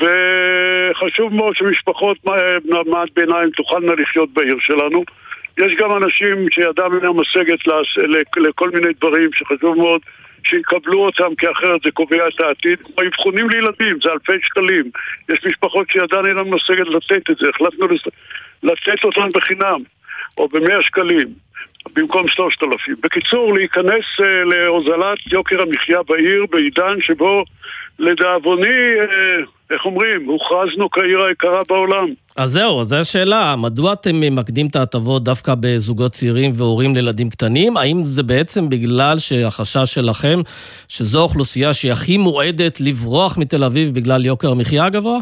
וחשוב מאוד שמשפחות מעמד ביניים תוכלנה לחיות בעיר שלנו. יש גם אנשים שידם אינה משגת לכל מיני דברים שחשוב מאוד שיקבלו אותם, כי אחרת זה קובע את העתיד. כמו אבחונים לילדים, זה אלפי שקלים. יש משפחות שידן אינה משגת לתת את זה, החלטנו לתת אותם בחינם. או במאה שקלים במקום שלושת אלפים. בקיצור, להיכנס uh, להוזלת יוקר המחיה בעיר בעידן שבו לדאבוני, uh, איך אומרים, הוכרזנו כעיר היקרה בעולם. אז זהו, זו השאלה, מדוע אתם ממקדים את ההטבות דווקא בזוגות צעירים והורים לילדים קטנים? האם זה בעצם בגלל שהחשש שלכם שזו אוכלוסייה שהיא הכי מועדת לברוח מתל אביב בגלל יוקר המחיה הגבוה?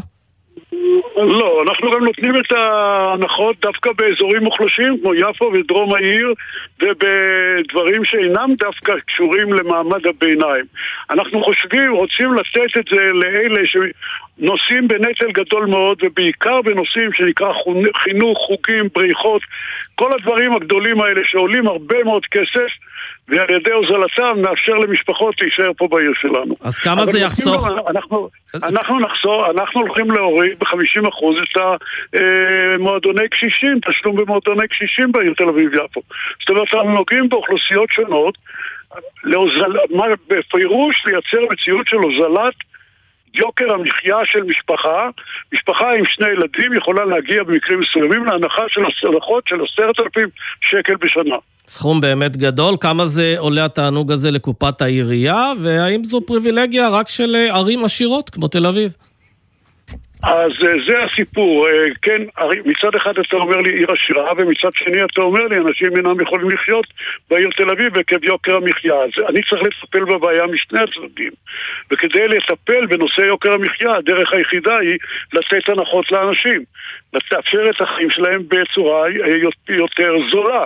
לא, אנחנו גם נותנים את ההנחות דווקא באזורים מוחלשים כמו יפו ודרום העיר ובדברים שאינם דווקא קשורים למעמד הביניים. אנחנו חושבים, רוצים לתת את זה לאלה שנושאים בנטל גדול מאוד ובעיקר בנושאים שנקרא חינוך, חוגים, בריחות, כל הדברים הגדולים האלה שעולים הרבה מאוד כסף ועל ידי הוזלתם נאפשר למשפחות להישאר פה בעיר שלנו. אז כמה זה יחסוך? אנחנו, אנחנו נחסוך, אנחנו הולכים להוריד ב-50% את המועדוני קשישים, תשלום במועדוני קשישים בעיר תל אביב-יפו. זאת אומרת, אנחנו נוגעים באוכלוסיות שונות, להוזל, מה, בפירוש לייצר מציאות של הוזלת יוקר המחיה של משפחה, משפחה עם שני ילדים יכולה להגיע במקרים מסוימים להנחה של הנחות של עשרת אלפים שקל בשנה. סכום באמת גדול, כמה זה עולה התענוג הזה לקופת העירייה, והאם זו פריבילגיה רק של אה, ערים עשירות כמו תל אביב? אז אה, זה הסיפור, אה, כן, מצד אחד אתה אומר לי עיר עשירה ומצד שני אתה אומר לי אנשים אינם יכולים לחיות בעיר תל אביב עקב יוקר המחיה. אז אני צריך לטפל בבעיה משני הצדדים. וכדי לטפל בנושא יוקר המחיה הדרך היחידה היא לתת הנחות לאנשים. לאפשר את החיים שלהם בצורה יותר זולה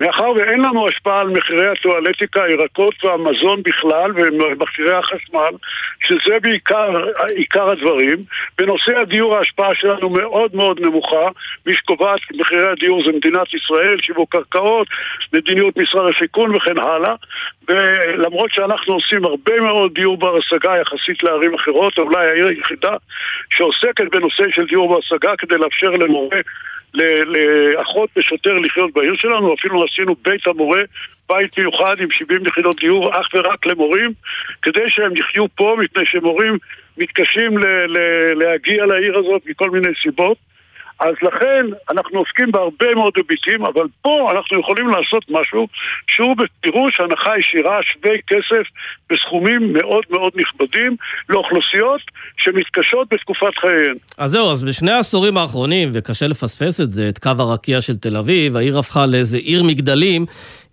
מאחר ואין לנו השפעה על מחירי הטואלטיקה, הירקות והמזון בכלל ומכשירי החשמל, שזה בעיקר עיקר הדברים. בנושא הדיור ההשפעה שלנו מאוד מאוד נמוכה. מי שקובעת מחירי הדיור זה מדינת ישראל, שיווק קרקעות, מדיניות משרד השיכון וכן הלאה. ולמרות שאנחנו עושים הרבה מאוד דיור בר השגה יחסית לערים אחרות, אולי העיר היחידה שעוסקת בנושא של דיור בר השגה כדי לאפשר למורה לאחות ושוטר לחיות בעיר שלנו, אפילו עשינו בית המורה, בית מיוחד עם 70 יחידות דיור אך ורק למורים, כדי שהם יחיו פה, מפני שמורים מתקשים להגיע לעיר הזאת מכל מיני סיבות. אז לכן אנחנו עוסקים בהרבה מאוד היבטים, אבל פה אנחנו יכולים לעשות משהו שהוא בפירוש הנחה ישירה, שווי כסף בסכומים מאוד מאוד נכבדים לאוכלוסיות שמתקשות בתקופת חייהן. אז זהו, אז בשני העשורים האחרונים, וקשה לפספס את זה, את קו הרקיע של תל אביב, העיר הפכה לאיזה עיר מגדלים.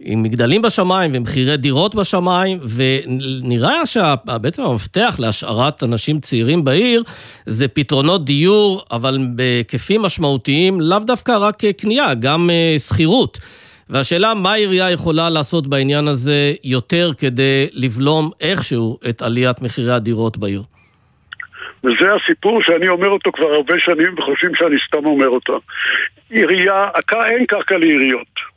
עם מגדלים בשמיים ומחירי דירות בשמיים, ונראה שבעצם המפתח להשארת אנשים צעירים בעיר זה פתרונות דיור, אבל בהיקפים משמעותיים, לאו דווקא רק קנייה, גם אה, שכירות. והשאלה מה העירייה יכולה לעשות בעניין הזה יותר כדי לבלום איכשהו את עליית מחירי הדירות בעיר. וזה הסיפור שאני אומר אותו כבר הרבה שנים וחושבים שאני סתם אומר אותו. עירייה, אין קרקע לעיריות.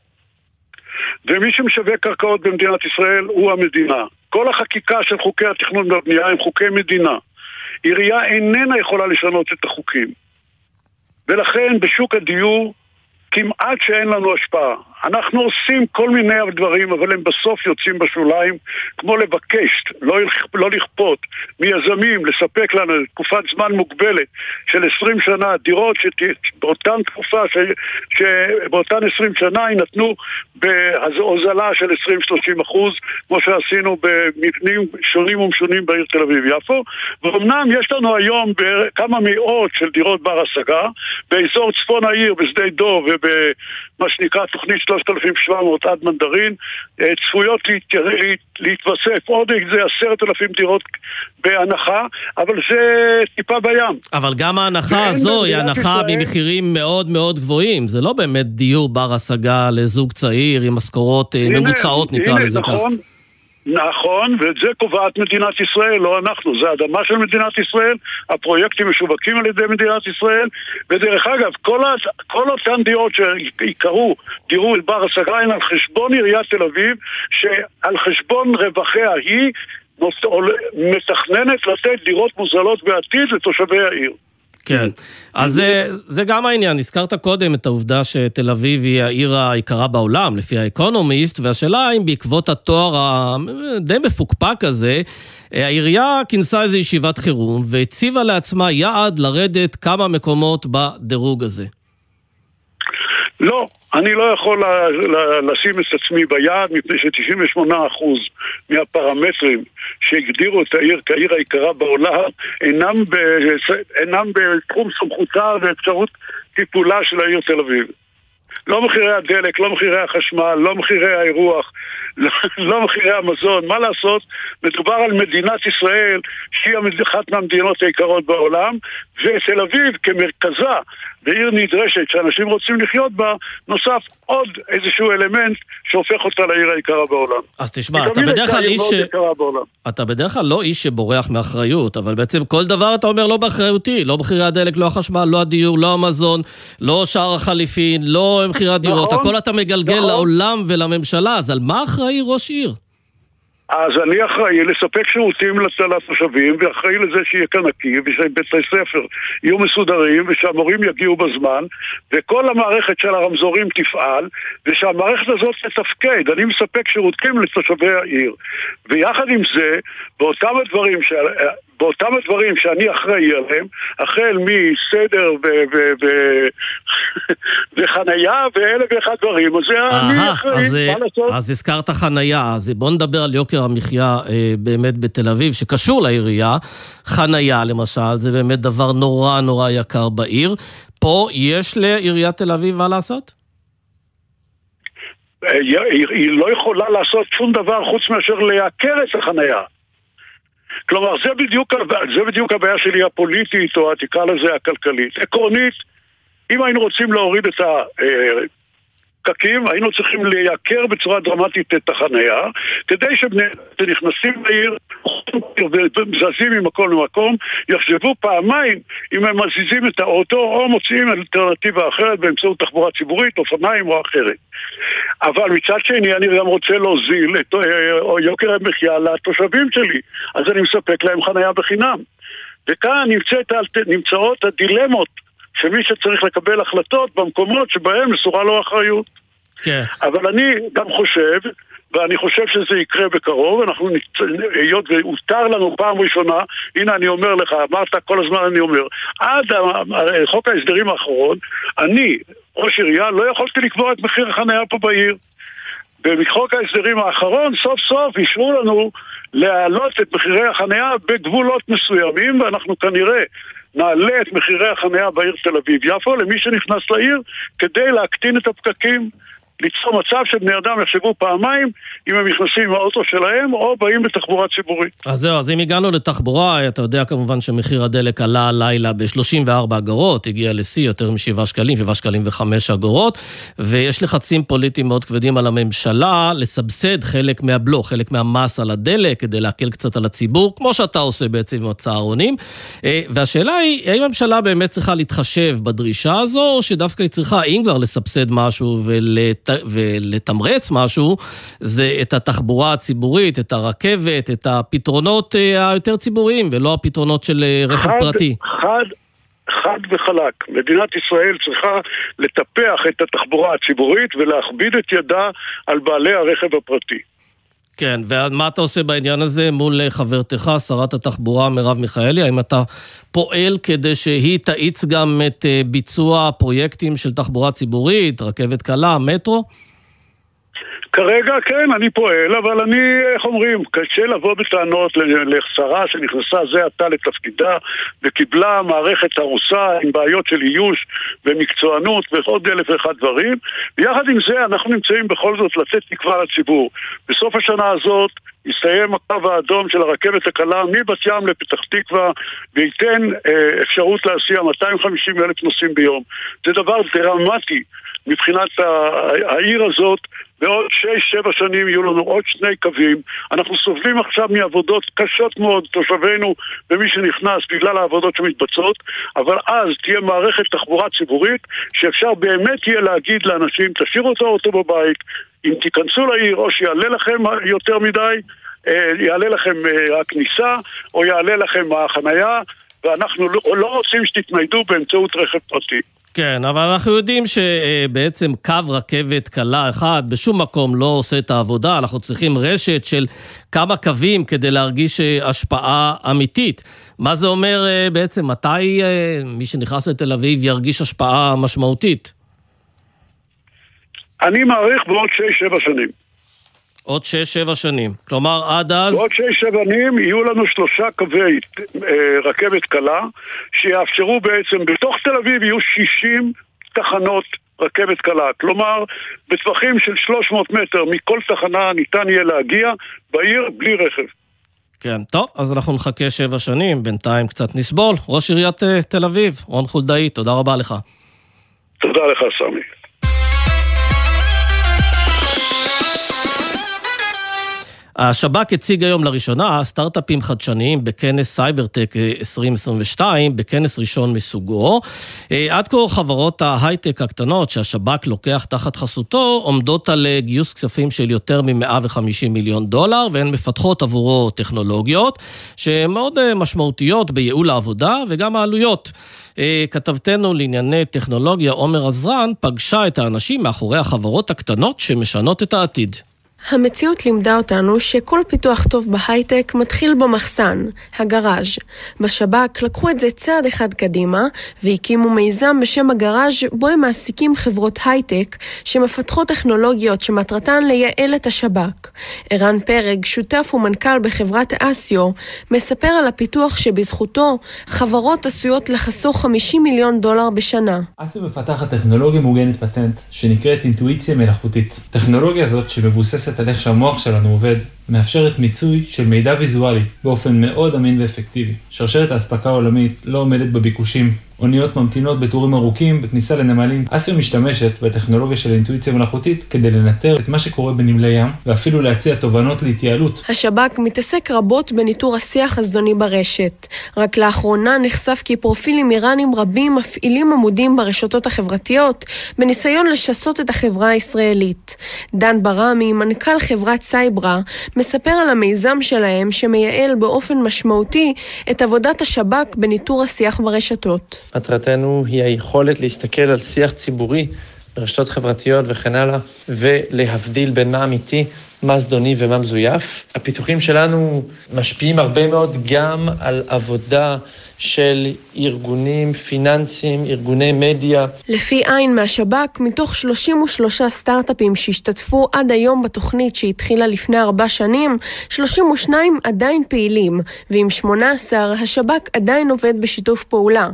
ומי שמשווק קרקעות במדינת ישראל הוא המדינה. כל החקיקה של חוקי התכנון והבנייה הם חוקי מדינה. עירייה איננה יכולה לשנות את החוקים. ולכן בשוק הדיור כמעט שאין לנו השפעה. אנחנו עושים כל מיני דברים, אבל הם בסוף יוצאים בשוליים, כמו לבקש, לא, לא לכפות, מיזמים לספק לנו תקופת זמן מוגבלת של 20 שנה, דירות שבאותן תקופה, ש, שבאותן 20 שנה יינתנו בהוזלה של 20-30 אחוז, כמו שעשינו במבנים שונים ומשונים בעיר תל אביב-יפו, ואומנם יש לנו היום כמה מאות של דירות בר השגה, באזור צפון העיר, בשדה דוב ובמה שנקרא תוכנית 3,700 עד מנדרין, אה, צפויות להתווסף עוד איזה עשרת אלפים דירות בהנחה, אבל זה טיפה בים. אבל גם ההנחה הזו היא הנחה ישראל... ממחירים מאוד מאוד גבוהים, זה לא באמת דיור בר השגה לזוג צעיר עם משכורות אה, ממוצעות נקרא לזה ככה. נכון. ואת זה קובעת מדינת ישראל, לא אנחנו. זה אדמה של מדינת ישראל, הפרויקטים משווקים על ידי מדינת ישראל, ודרך אגב, כל, ה, כל אותן דירות שיקראו דיור בר הן על חשבון עיריית תל אביב, שעל חשבון רווחיה היא מתכננת לתת דירות מוזלות בעתיד לתושבי העיר. כן, אז זה, זה גם העניין. הזכרת קודם את העובדה שתל אביב היא העיר היקרה בעולם, לפי האקונומיסט, והשאלה האם בעקבות התואר הדי מפוקפק הזה, העירייה כינסה איזו ישיבת חירום והציבה לעצמה יעד לרדת כמה מקומות בדירוג הזה. לא, אני לא יכול לשים את עצמי ביעד מפני ש-98% מהפרמטרים שהגדירו את העיר כעיר היקרה בעולם אינם, ב... אינם בתחום סמכותה ואפשרות טיפולה של העיר תל אביב. לא מחירי הדלק, לא מחירי החשמל, לא מחירי האירוח, לא, לא מחירי המזון. מה לעשות? מדובר על מדינת ישראל, שהיא אחת מהמדינות היקרות בעולם, ותל אביב כמרכזה ועיר נדרשת שאנשים רוצים לחיות בה, נוסף עוד איזשהו אלמנט שהופך אותה לעיר היקרה בעולם. אז תשמע, אתה בדרך כלל איש... ש... אתה בדרך כלל לא איש שבורח מאחריות, אבל בעצם כל דבר אתה אומר לא באחריותי, לא מחירי הדלק, לא החשמל, לא הדיור, לא המזון, לא שער החליפין, לא מחירי הדירות, נכון, הכל אתה מגלגל נכון. לעולם ולממשלה, אז על מה אחראי ראש עיר? אז אני אחראי לספק שירותים לתושבים ואחראי לזה שיהיה כאן נקי ושבתי ספר יהיו מסודרים ושהמורים יגיעו בזמן וכל המערכת של הרמזורים תפעל ושהמערכת הזאת תתפקד. אני מספק שירותים לתושבי העיר ויחד עם זה, באותם הדברים באותם הדברים שאני אחראי עליהם, החל מסדר וחנייה ואלף ואחד דברים, אז זה אני אחראי, אז, מה לעשות? אז הזכרת חנייה, אז בוא נדבר על יוקר המחיה אה, באמת בתל אביב, שקשור לעירייה. חנייה למשל, זה באמת דבר נורא נורא יקר בעיר. פה יש לעיריית תל אביב מה לעשות? אה, היא לא יכולה לעשות שום דבר חוץ מאשר לייקר את החנייה. כלומר, זה בדיוק, זה בדיוק הבעיה שלי הפוליטית, או תקרא לזה הכלכלית. עקרונית, אם היינו רוצים להוריד את הפקקים, היינו צריכים לייקר בצורה דרמטית את החנייה, כדי שבני שנכנסים לעיר ומזזים ממקום למקום, יחשבו פעמיים אם הם מזיזים את האוטו או מוצאים אלטרנטיבה אחרת באמצעות תחבורה ציבורית, אופניים או אחרת. אבל מצד שני אני גם רוצה להוזיל את או יוקר המחיה לתושבים שלי, אז אני מספק להם חנייה בחינם. וכאן נמצאת, נמצאות הדילמות של מי שצריך לקבל החלטות במקומות שבהם מסורה לו אחריות. כן. אבל אני גם חושב ואני חושב שזה יקרה בקרוב, אנחנו, היות והותר לנו פעם ראשונה, הנה אני אומר לך, אמרת כל הזמן אני אומר, עד חוק ההסדרים האחרון, אני, ראש עירייה, לא יכולתי לקבוע את מחיר החניה פה בעיר. ובחוק ההסדרים האחרון, סוף סוף אישרו לנו להעלות את מחירי החניה בגבולות מסוימים, ואנחנו כנראה נעלה את מחירי החניה בעיר תל אביב-יפו למי שנכנס לעיר כדי להקטין את הפקקים. ליצור מצב שבני אדם יחשבו פעמיים אם הם נכנסים עם שלהם או באים בתחבורה ציבורית. אז זהו, אז אם הגענו לתחבורה, אתה יודע כמובן שמחיר הדלק עלה הלילה ב-34 אגורות, הגיע לשיא יותר מ-7 שקלים, 7 שקלים ו-5 אגורות, ויש לחצים פוליטיים מאוד כבדים על הממשלה לסבסד חלק מהבלו, חלק מהמס על הדלק, כדי להקל קצת על הציבור, כמו שאתה עושה בעצם עם הצהרונים. אה, והשאלה היא, האם הממשלה באמת צריכה להתחשב בדרישה הזו, או שדווקא היא צריכה, אם כבר לסבסד משהו ולת... ולתמרץ משהו, זה את התחבורה הציבורית, את הרכבת, את הפתרונות אה, היותר ציבוריים, ולא הפתרונות של אה, רכב חד, פרטי. חד, חד וחלק. מדינת ישראל צריכה לטפח את התחבורה הציבורית ולהכביד את ידה על בעלי הרכב הפרטי. כן, ומה אתה עושה בעניין הזה מול אה, חברתך, שרת התחבורה מרב מיכאלי? האם אתה פועל כדי שהיא תאיץ גם את אה, ביצוע הפרויקטים של תחבורה ציבורית, רכבת קלה, מטרו? כרגע כן, אני פועל, אבל אני, איך אומרים, קשה לבוא בטענות לשרה שנכנסה זה עתה לתפקידה וקיבלה מערכת הרוסה עם בעיות של איוש ומקצוענות ועוד אלף ואחד דברים. ויחד עם זה אנחנו נמצאים בכל זאת לתת תקווה לציבור. בסוף השנה הזאת יסתיים הקו האדום של הרכבת הקלה מבת ים לפתח תקווה וייתן אה, אפשרות להסיע 250 אלף נוסעים ביום. זה דבר דרמטי מבחינת העיר הזאת בעוד שש-שבע שנים יהיו לנו עוד שני קווים. אנחנו סובלים עכשיו מעבודות קשות מאוד, תושבינו ומי שנכנס בגלל העבודות שמתבצעות, אבל אז תהיה מערכת תחבורה ציבורית שאפשר באמת יהיה להגיד לאנשים, תשאירו את האוטו בבית, אם תיכנסו לעיר או שיעלה לכם יותר מדי, אה, יעלה לכם אה, הכניסה או יעלה לכם החנייה, ואנחנו לא, לא רוצים שתתניידו באמצעות רכב פרטי. כן, אבל אנחנו יודעים שבעצם קו רכבת קלה אחד בשום מקום לא עושה את העבודה, אנחנו צריכים רשת של כמה קווים כדי להרגיש אה, השפעה אמיתית. מה זה אומר אה, בעצם, מתי אה, מי שנכנס לתל אביב ירגיש השפעה משמעותית? אני מעריך בעוד 6-7 שנים. עוד 6-7 שנים. כלומר, עד אז... בעוד 6-7 שנים יהיו לנו שלושה קווי אה, רכבת קלה, שיאפשרו בעצם, בתוך תל אביב יהיו 60 תחנות רכבת קלה. כלומר, בטווחים של 300 מטר מכל תחנה ניתן יהיה להגיע בעיר בלי רכב. כן, טוב, אז אנחנו נחכה שבע שנים, בינתיים קצת נסבול. ראש עיריית uh, תל אביב, רון חולדאי, תודה רבה לך. תודה לך, סמי. השב"כ הציג היום לראשונה סטארט-אפים חדשניים בכנס סייברטק 2022, בכנס ראשון מסוגו. אה, עד כה חברות ההייטק הקטנות שהשב"כ לוקח תחת חסותו עומדות על אה, גיוס כספים של יותר מ-150 מיליון דולר, והן מפתחות עבורו טכנולוגיות שהן מאוד אה, משמעותיות בייעול העבודה וגם העלויות. כתבתנו לענייני טכנולוגיה עומר עזרן פגשה את האנשים מאחורי החברות הקטנות שמשנות את העתיד. המציאות לימדה אותנו שכל פיתוח טוב בהייטק מתחיל במחסן, הגראז'. בשב"כ לקחו את זה צעד אחד קדימה והקימו מיזם בשם הגראז' בו הם מעסיקים חברות הייטק שמפתחות טכנולוגיות שמטרתן לייעל את השב"כ. ערן פרג, שותף ומנכ"ל בחברת אסיו, מספר על הפיתוח שבזכותו חברות עשויות לחסוך 50 מיליון דולר בשנה. אסיו מפתחת טכנולוגיה מוגנת פטנט שנקראת אינטואיציה מלאכותית. טכנולוגיה הזאת שמבוססת על איך שהמוח שלנו עובד, מאפשרת מיצוי של מידע ויזואלי באופן מאוד אמין ואפקטיבי. שרשרת האספקה העולמית לא עומדת בביקושים. אוניות ממתינות בטורים ארוכים בכניסה לנמלים. אסיה משתמשת בטכנולוגיה של אינטואיציה מלאכותית כדי לנטר את מה שקורה בנמלי ים, ואפילו להציע תובנות להתייעלות. השב"כ מתעסק רבות בניטור השיח הזדוני ברשת. רק לאחרונה נחשף כי פרופילים איראנים רבים מפעילים עמודים ברשתות החברתיות, בניסיון לשסות את החברה הישראלית. דן ברמי, מנכ"ל חברת סייברה, מספר על המיזם שלהם שמייעל באופן משמעותי את עבודת השב"כ בניטור השיח ברשתות. מטרתנו היא היכולת להסתכל על שיח ציבורי ברשתות חברתיות וכן הלאה, ולהבדיל בין מה אמיתי, מה זדוני ומה מזויף. הפיתוחים שלנו משפיעים הרבה מאוד גם על עבודה של ארגונים פיננסיים, ארגוני מדיה. לפי עין מהשב"כ, מתוך 33 סטארט-אפים שהשתתפו עד היום בתוכנית שהתחילה לפני ארבע שנים, 32 עדיין פעילים, ועם 18 השב"כ עדיין עובד בשיתוף פעולה.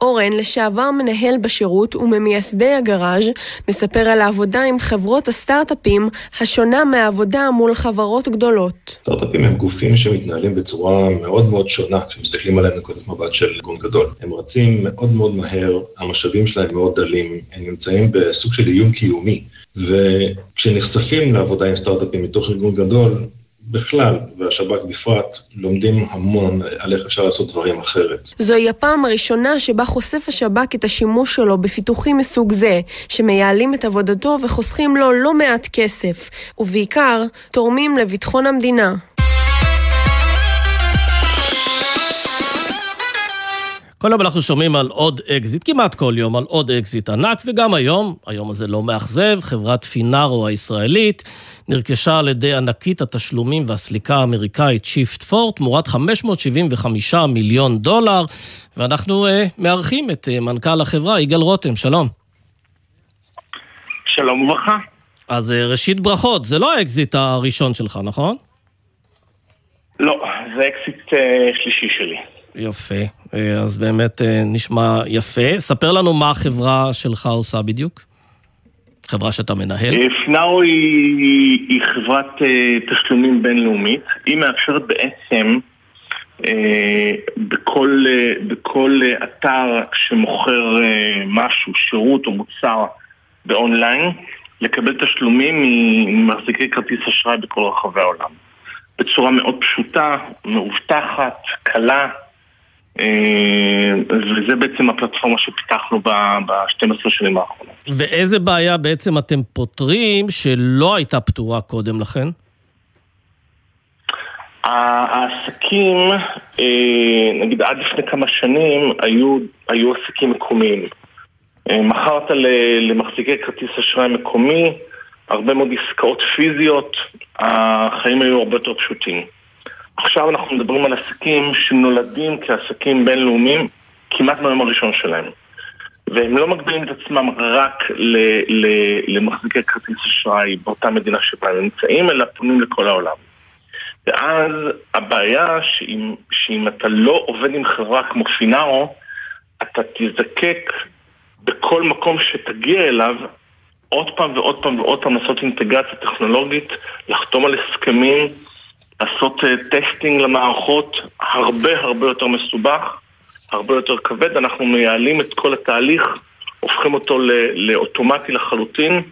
אורן, לשעבר מנהל בשירות וממייסדי הגראז', מספר על העבודה עם חברות הסטארט-אפים, השונה מהעבודה מול חברות גדולות. סטארט-אפים הם גופים שמתנהלים בצורה מאוד מאוד שונה כשמסתכלים עליהם נקודת מבט של ארגון גדול. הם רצים מאוד מאוד מהר, המשאבים שלהם מאוד דלים, הם נמצאים בסוג של איום קיומי, וכשנחשפים לעבודה עם סטארט-אפים מתוך ארגון גדול, בכלל, והשב"כ בפרט, לומדים המון על איך אפשר לעשות דברים אחרת. זוהי הפעם הראשונה שבה חושף השב"כ את השימוש שלו בפיתוחים מסוג זה, שמייעלים את עבודתו וחוסכים לו לא מעט כסף, ובעיקר, תורמים לביטחון המדינה. כל יום אנחנו שומעים על עוד אקזיט, כמעט כל יום על עוד אקזיט ענק, וגם היום, היום הזה לא מאכזב, חברת פינארו הישראלית נרכשה על ידי ענקית התשלומים והסליקה האמריקאית שיפט פור, תמורת 575 מיליון דולר, ואנחנו אה, מארחים את אה, מנכ"ל החברה, יגאל רותם, שלום. שלום וברכה. אז אה, ראשית ברכות, זה לא האקזיט הראשון שלך, נכון? לא, זה אקזיט אה, שלישי שלי. יפה, אז באמת נשמע יפה. ספר לנו מה החברה שלך עושה בדיוק. חברה שאתה מנהל? פינארו היא, היא חברת תשלומים בינלאומית. היא מאפשרת בעצם בכל, בכל אתר שמוכר משהו, שירות או מוצר באונליין, לקבל תשלומים ממחזיקי כרטיס אשראי בכל רחבי העולם. בצורה מאוד פשוטה, מאובטחת, קלה. אה, וזה בעצם הפלטפורמה שפיתחנו ב-12 שנים האחרונות. ואיזה בעיה בעצם אתם פותרים שלא הייתה פתורה קודם לכן? העסקים, אה, נגיד עד לפני כמה שנים, היו, היו עסקים מקומיים. אה, מכרת למחזיקי כרטיס אשראי מקומי, הרבה מאוד עסקאות פיזיות, החיים היו הרבה יותר פשוטים. עכשיו אנחנו מדברים על עסקים שנולדים כעסקים בינלאומיים כמעט מהיום הראשון שלהם. והם לא מגבילים את עצמם רק למחזיקי כרטיס אשראי באותה מדינה שבה הם נמצאים, אלא פונים לכל העולם. ואז הבעיה שאם, שאם אתה לא עובד עם חברה כמו פינארו, אתה תזדקק בכל מקום שתגיע אליו עוד פעם ועוד פעם ועוד פעם לעשות אינטגרציה טכנולוגית, לחתום על הסכמים, לעשות uh, טסטינג למערכות, הרבה הרבה יותר מסובך, הרבה יותר כבד, אנחנו מייעלים את כל התהליך, הופכים אותו לאוטומטי לחלוטין.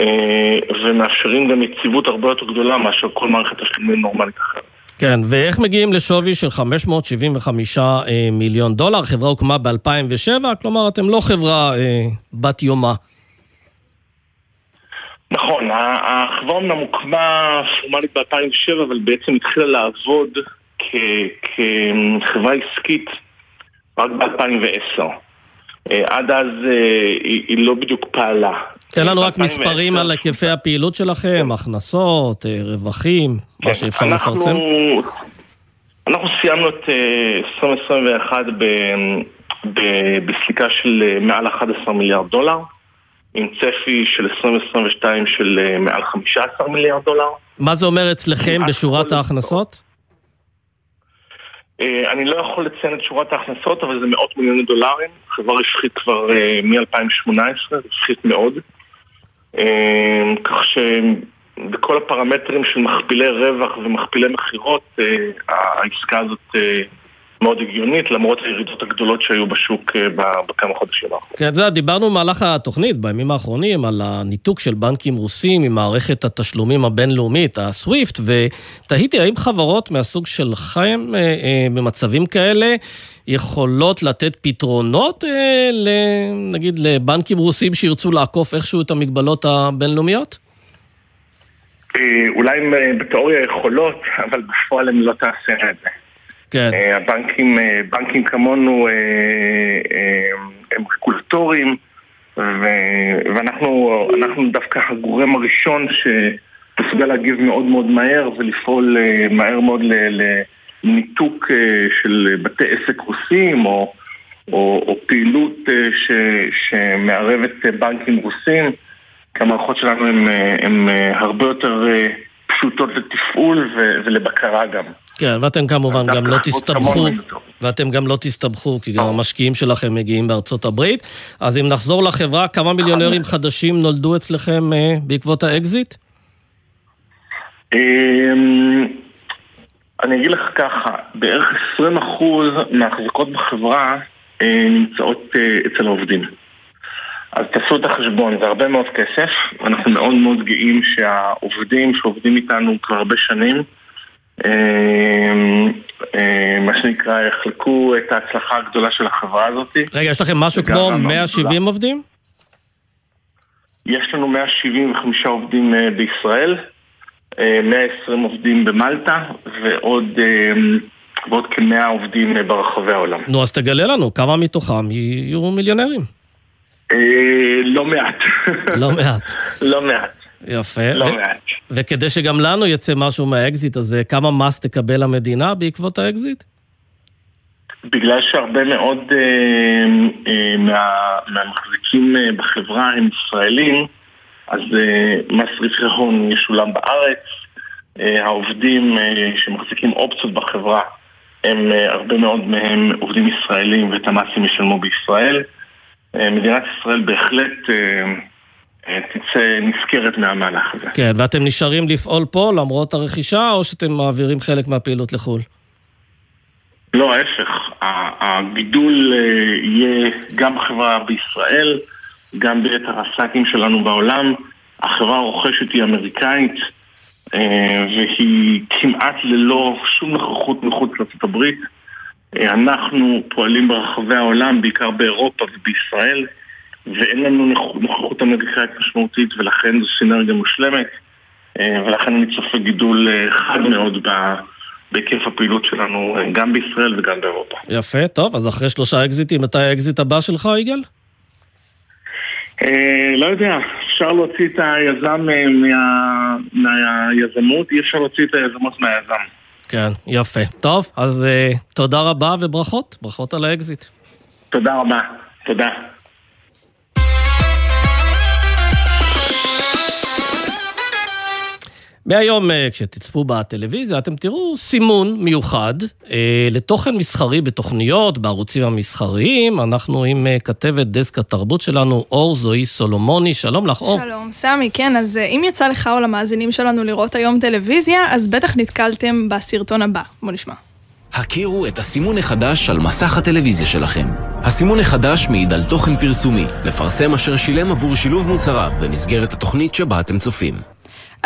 אה, ומאפשרים גם יציבות הרבה יותר גדולה מאשר כל מערכת תשלומים נורמלית אחרת. כן, ואיך מגיעים לשווי של 575 אה, מיליון דולר? החברה הוקמה ב-2007, כלומר אתם לא חברה אה, בת יומה. נכון, החברה אמנם הוקמה פורמלית ב-2007, אבל בעצם התחילה לעבוד כחברה עסקית רק ב-2010. עד אז היא לא בדיוק פעלה. תן לנו רק מספרים על היקפי הפעילות שלכם, הכנסות, אה, רווחים, מה כן, שאפשר לפרסם. אנחנו סיימנו את 2021 אה, בסליקה של אה, מעל 11 מיליארד דולר, עם צפי של 2022 של מעל 15 מיליארד דולר. מה זה אומר אצלכם בשורת ההכנסות? אני לא יכול לציין את שורת ההכנסות, אבל זה מאות מיליוני דולרים. חברה רווחית כבר מ-2018, רווחית מאוד. כך שבכל הפרמטרים של מכפילי רווח ומכפילי מכירות, אה, העסקה הזאת אה, מאוד הגיונית, למרות הירידות הגדולות שהיו בשוק אה, בכמה חודשים האחרונים. כן, אתה יודע, דיברנו במהלך התוכנית, בימים האחרונים, על הניתוק של בנקים רוסים ממערכת התשלומים הבינלאומית, הסוויפט, ותהיתי האם חברות מהסוג שלכם במצבים כאלה יכולות לתת פתרונות, אה, נגיד, לבנקים רוסים שירצו לעקוף איכשהו את המגבלות הבינלאומיות? אה, אולי אה, בתיאוריה יכולות, אבל בפועל הם לא תעשה את זה. כן. הבנקים, בנקים כמונו הם רגולטורים, ואנחנו דווקא הגורם הראשון שמסוגל להגיב מאוד מאוד מהר ולפעול מהר מאוד ל... ניתוק אה, של בתי עסק רוסים או, או, או פעילות אה, ש, שמערבת בנקים רוסים, כי המערכות שלנו הן הרבה יותר אה, פשוטות לתפעול ולבקרה גם. כן, ואתם כמובן גם לא תסתבכו, ואתם גם לא תסתבכו, כי גם המשקיעים שלכם מגיעים בארצות הברית. אז אם נחזור לחברה, כמה מיליונרים חדשים נולדו אצלכם בעקבות האקזיט? אמ, אני אגיד לך ככה, בערך 20% מההחזקות בחברה אה, נמצאות אה, אצל העובדים. אז תעשו את החשבון, זה הרבה מאוד כסף, אנחנו מאוד מאוד גאים שהעובדים שעובדים איתנו כבר הרבה שנים, אה, אה, מה שנקרא, יחלקו את ההצלחה הגדולה של החברה הזאת. רגע, יש לכם משהו כמו 170 עובדים? יש לנו 175 עובדים אה, בישראל. 120 עובדים במלטה ועוד, אה, ועוד כ-100 עובדים ברחבי העולם. נו, אז תגלה לנו, כמה מתוכם יהיו מיליונרים? אה, לא מעט. לא מעט. לא מעט. יפה. לא מעט. וכדי שגם לנו יצא משהו מהאקזיט הזה, כמה מס תקבל המדינה בעקבות האקזיט? בגלל שהרבה מאוד אה, אה, מה, מהמחזיקים אה, בחברה הם ישראלים, אז uh, מס רווחי הון ישולם בארץ. Uh, העובדים uh, שמחזיקים אופציות בחברה הם uh, הרבה מאוד מהם עובדים ישראלים ואת המסים ישלמו בישראל. Uh, מדינת ישראל בהחלט uh, תצא נזכרת מהמהלך הזה. כן, ואתם נשארים לפעול פה למרות הרכישה, או שאתם מעבירים חלק מהפעילות לחו"ל? לא, ההפך. הגידול יהיה גם בחברה בישראל, גם ביתר הסאקים שלנו בעולם. החברה הרוכשת היא אמריקאית אה, והיא כמעט ללא שום נוכחות מחוץ לארה"ב. אה, אנחנו פועלים ברחבי העולם, בעיקר באירופה ובישראל, ואין לנו נוכחות אמריקאית משמעותית ולכן זו סינרגיה מושלמת אה, ולכן אני צופה גידול חד מאוד בהיקף הפעילות שלנו גם בישראל וגם באירופה. יפה, טוב, אז אחרי שלושה אקזיטים, מתי האקזיט הבא שלך, יגאל? אה, לא יודע, אפשר להוציא את היזם אה, מהיזמות, אי אפשר להוציא את היזמות מהיזם. כן, יפה. טוב, אז תודה רבה וברכות, ברכות על האקזיט. תודה רבה, תודה. מהיום, אה, כשתצפו בטלוויזיה, אתם תראו סימון מיוחד אה, לתוכן מסחרי בתוכניות, בערוצים המסחריים. אנחנו עם אה, כתבת דסק התרבות שלנו, אור זוהי סולומוני. שלום לך, אור. שלום, סמי, כן, אז אם יצא לך או למאזינים שלנו לראות היום טלוויזיה, אז בטח נתקלתם בסרטון הבא. בוא נשמע. הכירו את הסימון החדש על מסך הטלוויזיה שלכם. הסימון החדש מעיד על תוכן פרסומי, מפרסם אשר שילם עבור שילוב מוצריו במסגרת התוכנית שבה אתם צופים.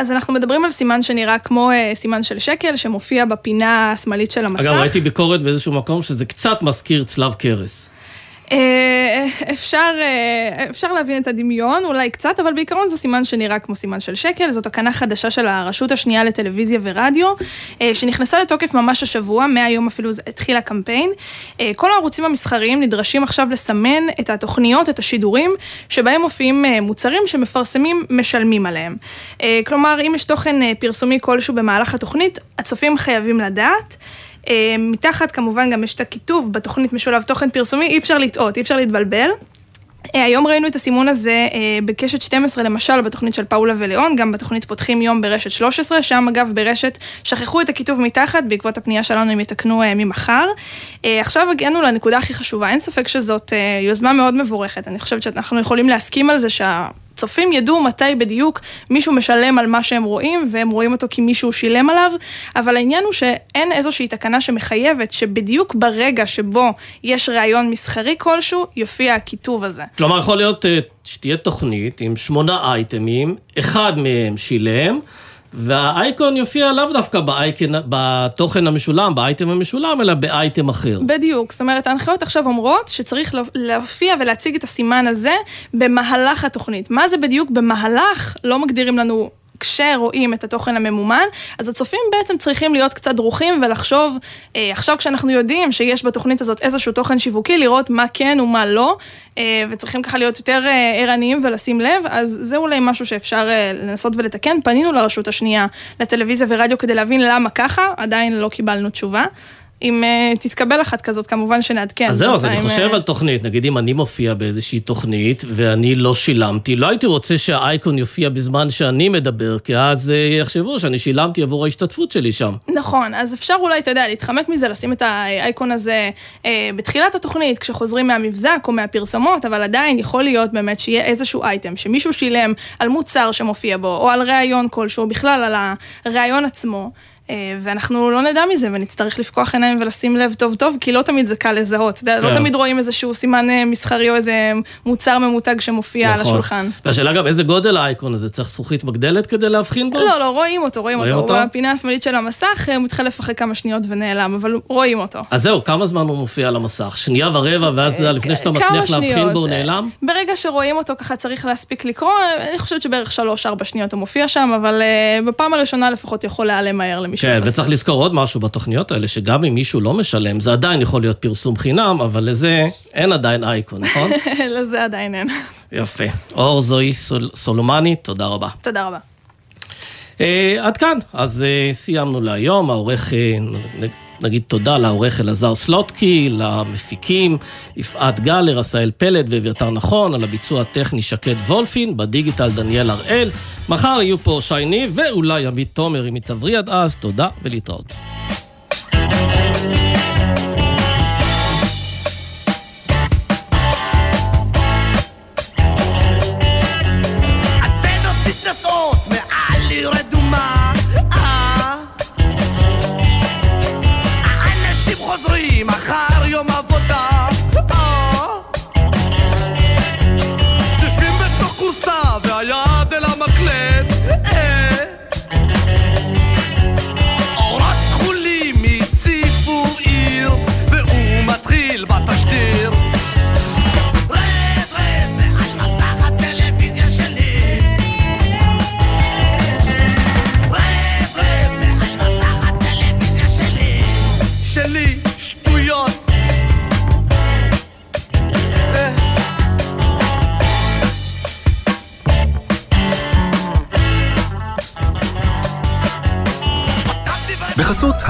אז אנחנו מדברים על סימן שנראה כמו אה, סימן של שקל, שמופיע בפינה השמאלית של המסך. אגב, ראיתי ביקורת באיזשהו מקום שזה קצת מזכיר צלב קרס. אה, אפשר, אה, אפשר להבין את הדמיון, אולי קצת, אבל בעיקרון זה סימן שנראה כמו סימן של שקל. זאת תקנה חדשה של הרשות השנייה לטלוויזיה ורדיו, אה, שנכנסה לתוקף ממש השבוע, מהיום אפילו התחיל הקמפיין. כל הערוצים המסחריים נדרשים עכשיו לסמן את התוכניות, את השידורים, שבהם מופיעים מוצרים שמפרסמים משלמים עליהם. כלומר, אם יש תוכן פרסומי כלשהו במהלך התוכנית, הצופים חייבים לדעת. אה, מתחת כמובן גם יש את הכיתוב בתוכנית משולב תוכן פרסומי, אי אפשר לטעות, אי אפשר להתבלבל. אה, היום ראינו את הסימון הזה אה, בקשת 12 למשל בתוכנית של פאולה וליאון, גם בתוכנית פותחים יום ברשת 13, שם אגב ברשת שכחו את הכיתוב מתחת, בעקבות הפנייה שלנו הם יתקנו ממחר. עכשיו הגענו לנקודה הכי חשובה, אין ספק שזאת יוזמה מאוד מבורכת, אני חושבת שאנחנו יכולים להסכים על זה שה... הצופים ידעו מתי בדיוק מישהו משלם על מה שהם רואים, והם רואים אותו כי מישהו שילם עליו, אבל העניין הוא שאין איזושהי תקנה שמחייבת שבדיוק ברגע שבו יש ראיון מסחרי כלשהו, יופיע הכיתוב הזה. כלומר, יכול להיות אה, שתהיה תוכנית עם שמונה אייטמים, אחד מהם שילם, והאייקון יופיע לאו דווקא באייקון, בתוכן המשולם, באייטם המשולם, אלא באייטם אחר. בדיוק, זאת אומרת, ההנחיות עכשיו אומרות שצריך להופיע ולהציג את הסימן הזה במהלך התוכנית. מה זה בדיוק במהלך? לא מגדירים לנו כשרואים את התוכן הממומן, אז הצופים בעצם צריכים להיות קצת דרוכים ולחשוב, אה, עכשיו כשאנחנו יודעים שיש בתוכנית הזאת איזשהו תוכן שיווקי, לראות מה כן ומה לא, אה, וצריכים ככה להיות יותר אה, ערניים ולשים לב, אז זה אולי משהו שאפשר אה, לנסות ולתקן. פנינו לרשות השנייה, לטלוויזיה ורדיו כדי להבין למה ככה, עדיין לא קיבלנו תשובה. אם uh, תתקבל אחת כזאת, כמובן שנעדכן. אז זהו, אז אני חושב uh... על תוכנית, נגיד אם אני מופיע באיזושהי תוכנית ואני לא שילמתי, לא הייתי רוצה שהאייקון יופיע בזמן שאני מדבר, כי אז uh, יחשבו שאני שילמתי עבור ההשתתפות שלי שם. נכון, אז אפשר אולי, אתה יודע, להתחמק מזה, לשים את האייקון הזה uh, בתחילת התוכנית, כשחוזרים מהמבזק או מהפרסמות, אבל עדיין יכול להיות באמת שיהיה איזשהו אייטם, שמישהו שילם על מוצר שמופיע בו, או על ראיון כלשהו, בכלל על הראיון עצמו. אה, ואנחנו לא נדע מזה ונצטרך לפקוח עיניים ולשים לב טוב טוב, כי לא תמיד זה קל לזהות. לא כן. תמיד רואים איזשהו סימן אה, מסחרי או איזה מוצר ממותג שמופיע נכון. על השולחן. והשאלה גם איזה גודל האייקון הזה, צריך זכוכית מגדלת כדי להבחין בו? לא, לא, רואים אותו, רואים, רואים אותו. אותו. בפינה השמאלית של המסך, הוא מתחלף אחרי כמה שניות ונעלם, אבל רואים אותו. אז זהו, כמה זמן הוא מופיע על המסך? שנייה ורבע, ואז אה, לפני שאתה מצליח להבחין בו הוא נעלם? ברגע שרואים אותו ככה צריך להספיק לקרוא, אני חושבת שבערך 3-4 שניות הוא מופיע שם, אבל בפעם הראשונה לפחות יכול להיעלם מהר למי כן, וצריך לזכור עוד משהו בתוכניות האלה, שגם אם מישהו לא משלם, זה עדיין יכול להיות פרסום חינם, אבל לזה אין עדיין אייקון, נכון? לזה עדיין אין. יפה. אור זוהי סול, סולומני, תודה רבה. תודה רבה. Uh, עד כאן, אז uh, סיימנו להיום, העורך, uh, נגיד תודה לעורך אלעזר סלוטקי, למפיקים יפעת גלר, עשאל פלד ואביתר נכון, על הביצוע הטכני שקד וולפין, בדיגיטל דניאל הראל. מחר יהיו פה שייני ואולי עמית תומר אם היא תבריא עד אז, תודה ולהתראות.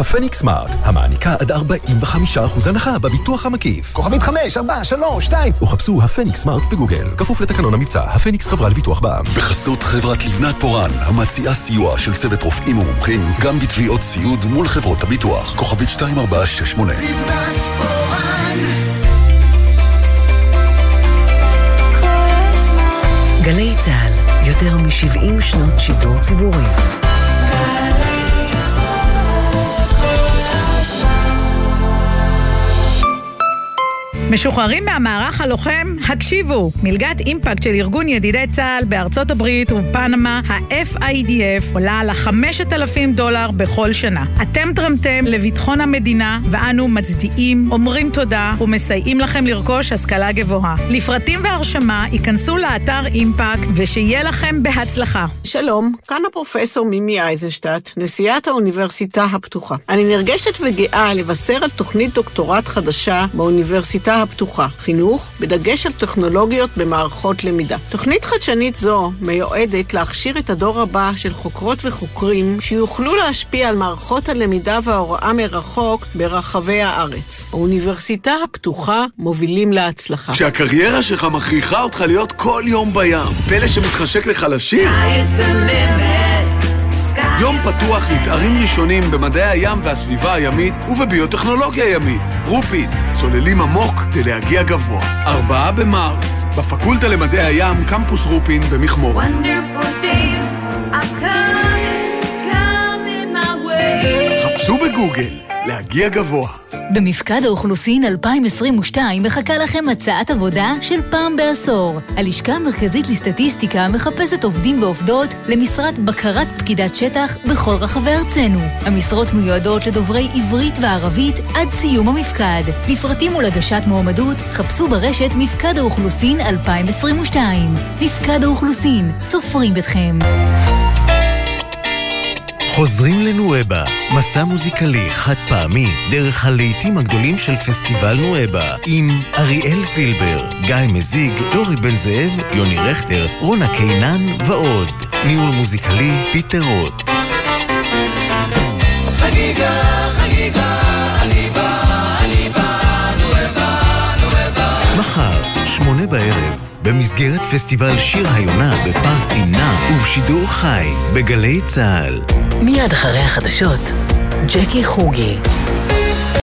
הפניקס סמארט, המעניקה עד 45% הנחה בביטוח המקיף. כוכבית 5, 4, 3, 2. או חפשו הפניקס סמארט בגוגל. כפוף לתקנון המבצע, הפניקס חברה לביטוח בע"מ. בחסות חברת לבנת פורן, המציעה סיוע של צוות רופאים ומומחים, גם בתביעות סיעוד מול חברות הביטוח. כוכבית 2468. לבנת פורן גלי צה"ל, יותר מ-70 שנות שידור ציבורי. משוחררים מהמערך הלוחם, הקשיבו! מלגת אימפקט של ארגון ידידי צה"ל בארצות הברית ובפנמה, ה-FIDF, עולה על ה-5,000 דולר בכל שנה. אתם תרמתם לביטחון המדינה, ואנו מצדיעים, אומרים תודה ומסייעים לכם לרכוש השכלה גבוהה. לפרטים והרשמה, ייכנסו לאתר אימפקט, ושיהיה לכם בהצלחה. שלום, כאן הפרופסור מימי אייזנשטט, נשיאת האוניברסיטה הפתוחה. אני נרגשת וגאה לבשר על תוכנית דוקטורט חדשה באוניברסיטה הפתוחה, חינוך, בדגש על טכנולוגיות במערכות למידה. תוכנית חדשנית זו מיועדת להכשיר את הדור הבא של חוקרות וחוקרים שיוכלו להשפיע על מערכות הלמידה וההוראה מרחוק ברחבי הארץ. האוניברסיטה הפתוחה מובילים להצלחה. כשהקריירה שלך מכריחה אותך להיות כל יום בים, פלא שמתחשק לחלשים? יום פתוח לתארים ראשונים במדעי הים והסביבה הימית ובביוטכנולוגיה ימית. רופין, צוללים עמוק כדי להגיע גבוה. ארבעה במרס, בפקולטה למדעי הים, קמפוס רופין במכמורת. חפשו בגוגל, להגיע גבוה. במפקד האוכלוסין 2022 מחכה לכם הצעת עבודה של פעם בעשור. הלשכה המרכזית לסטטיסטיקה מחפשת עובדים ועובדות למשרת בקרת פקידת שטח בכל רחבי ארצנו. המשרות מיועדות לדוברי עברית וערבית עד סיום המפקד. לפרטים ולהגשת מועמדות חפשו ברשת מפקד האוכלוסין 2022. מפקד האוכלוסין, סופרים אתכם. חוזרים לנואבה, מסע מוזיקלי חד פעמי דרך הלהיטים הגדולים של פסטיבל נואבה עם אריאל זילבר, גיא מזיג, דורי בן זאב, יוני רכטר, רונה קינן ועוד. ניהול מוזיקלי פיטר רוט. חגיגה, חגיגה, אני בא, אני בא, נואבה, נואבה. מחר, שמונה בערב. במסגרת פסטיבל שיר היונה בפארק תמנע ובשידור חי בגלי צה"ל. מיד אחרי החדשות, ג'קי חוגי.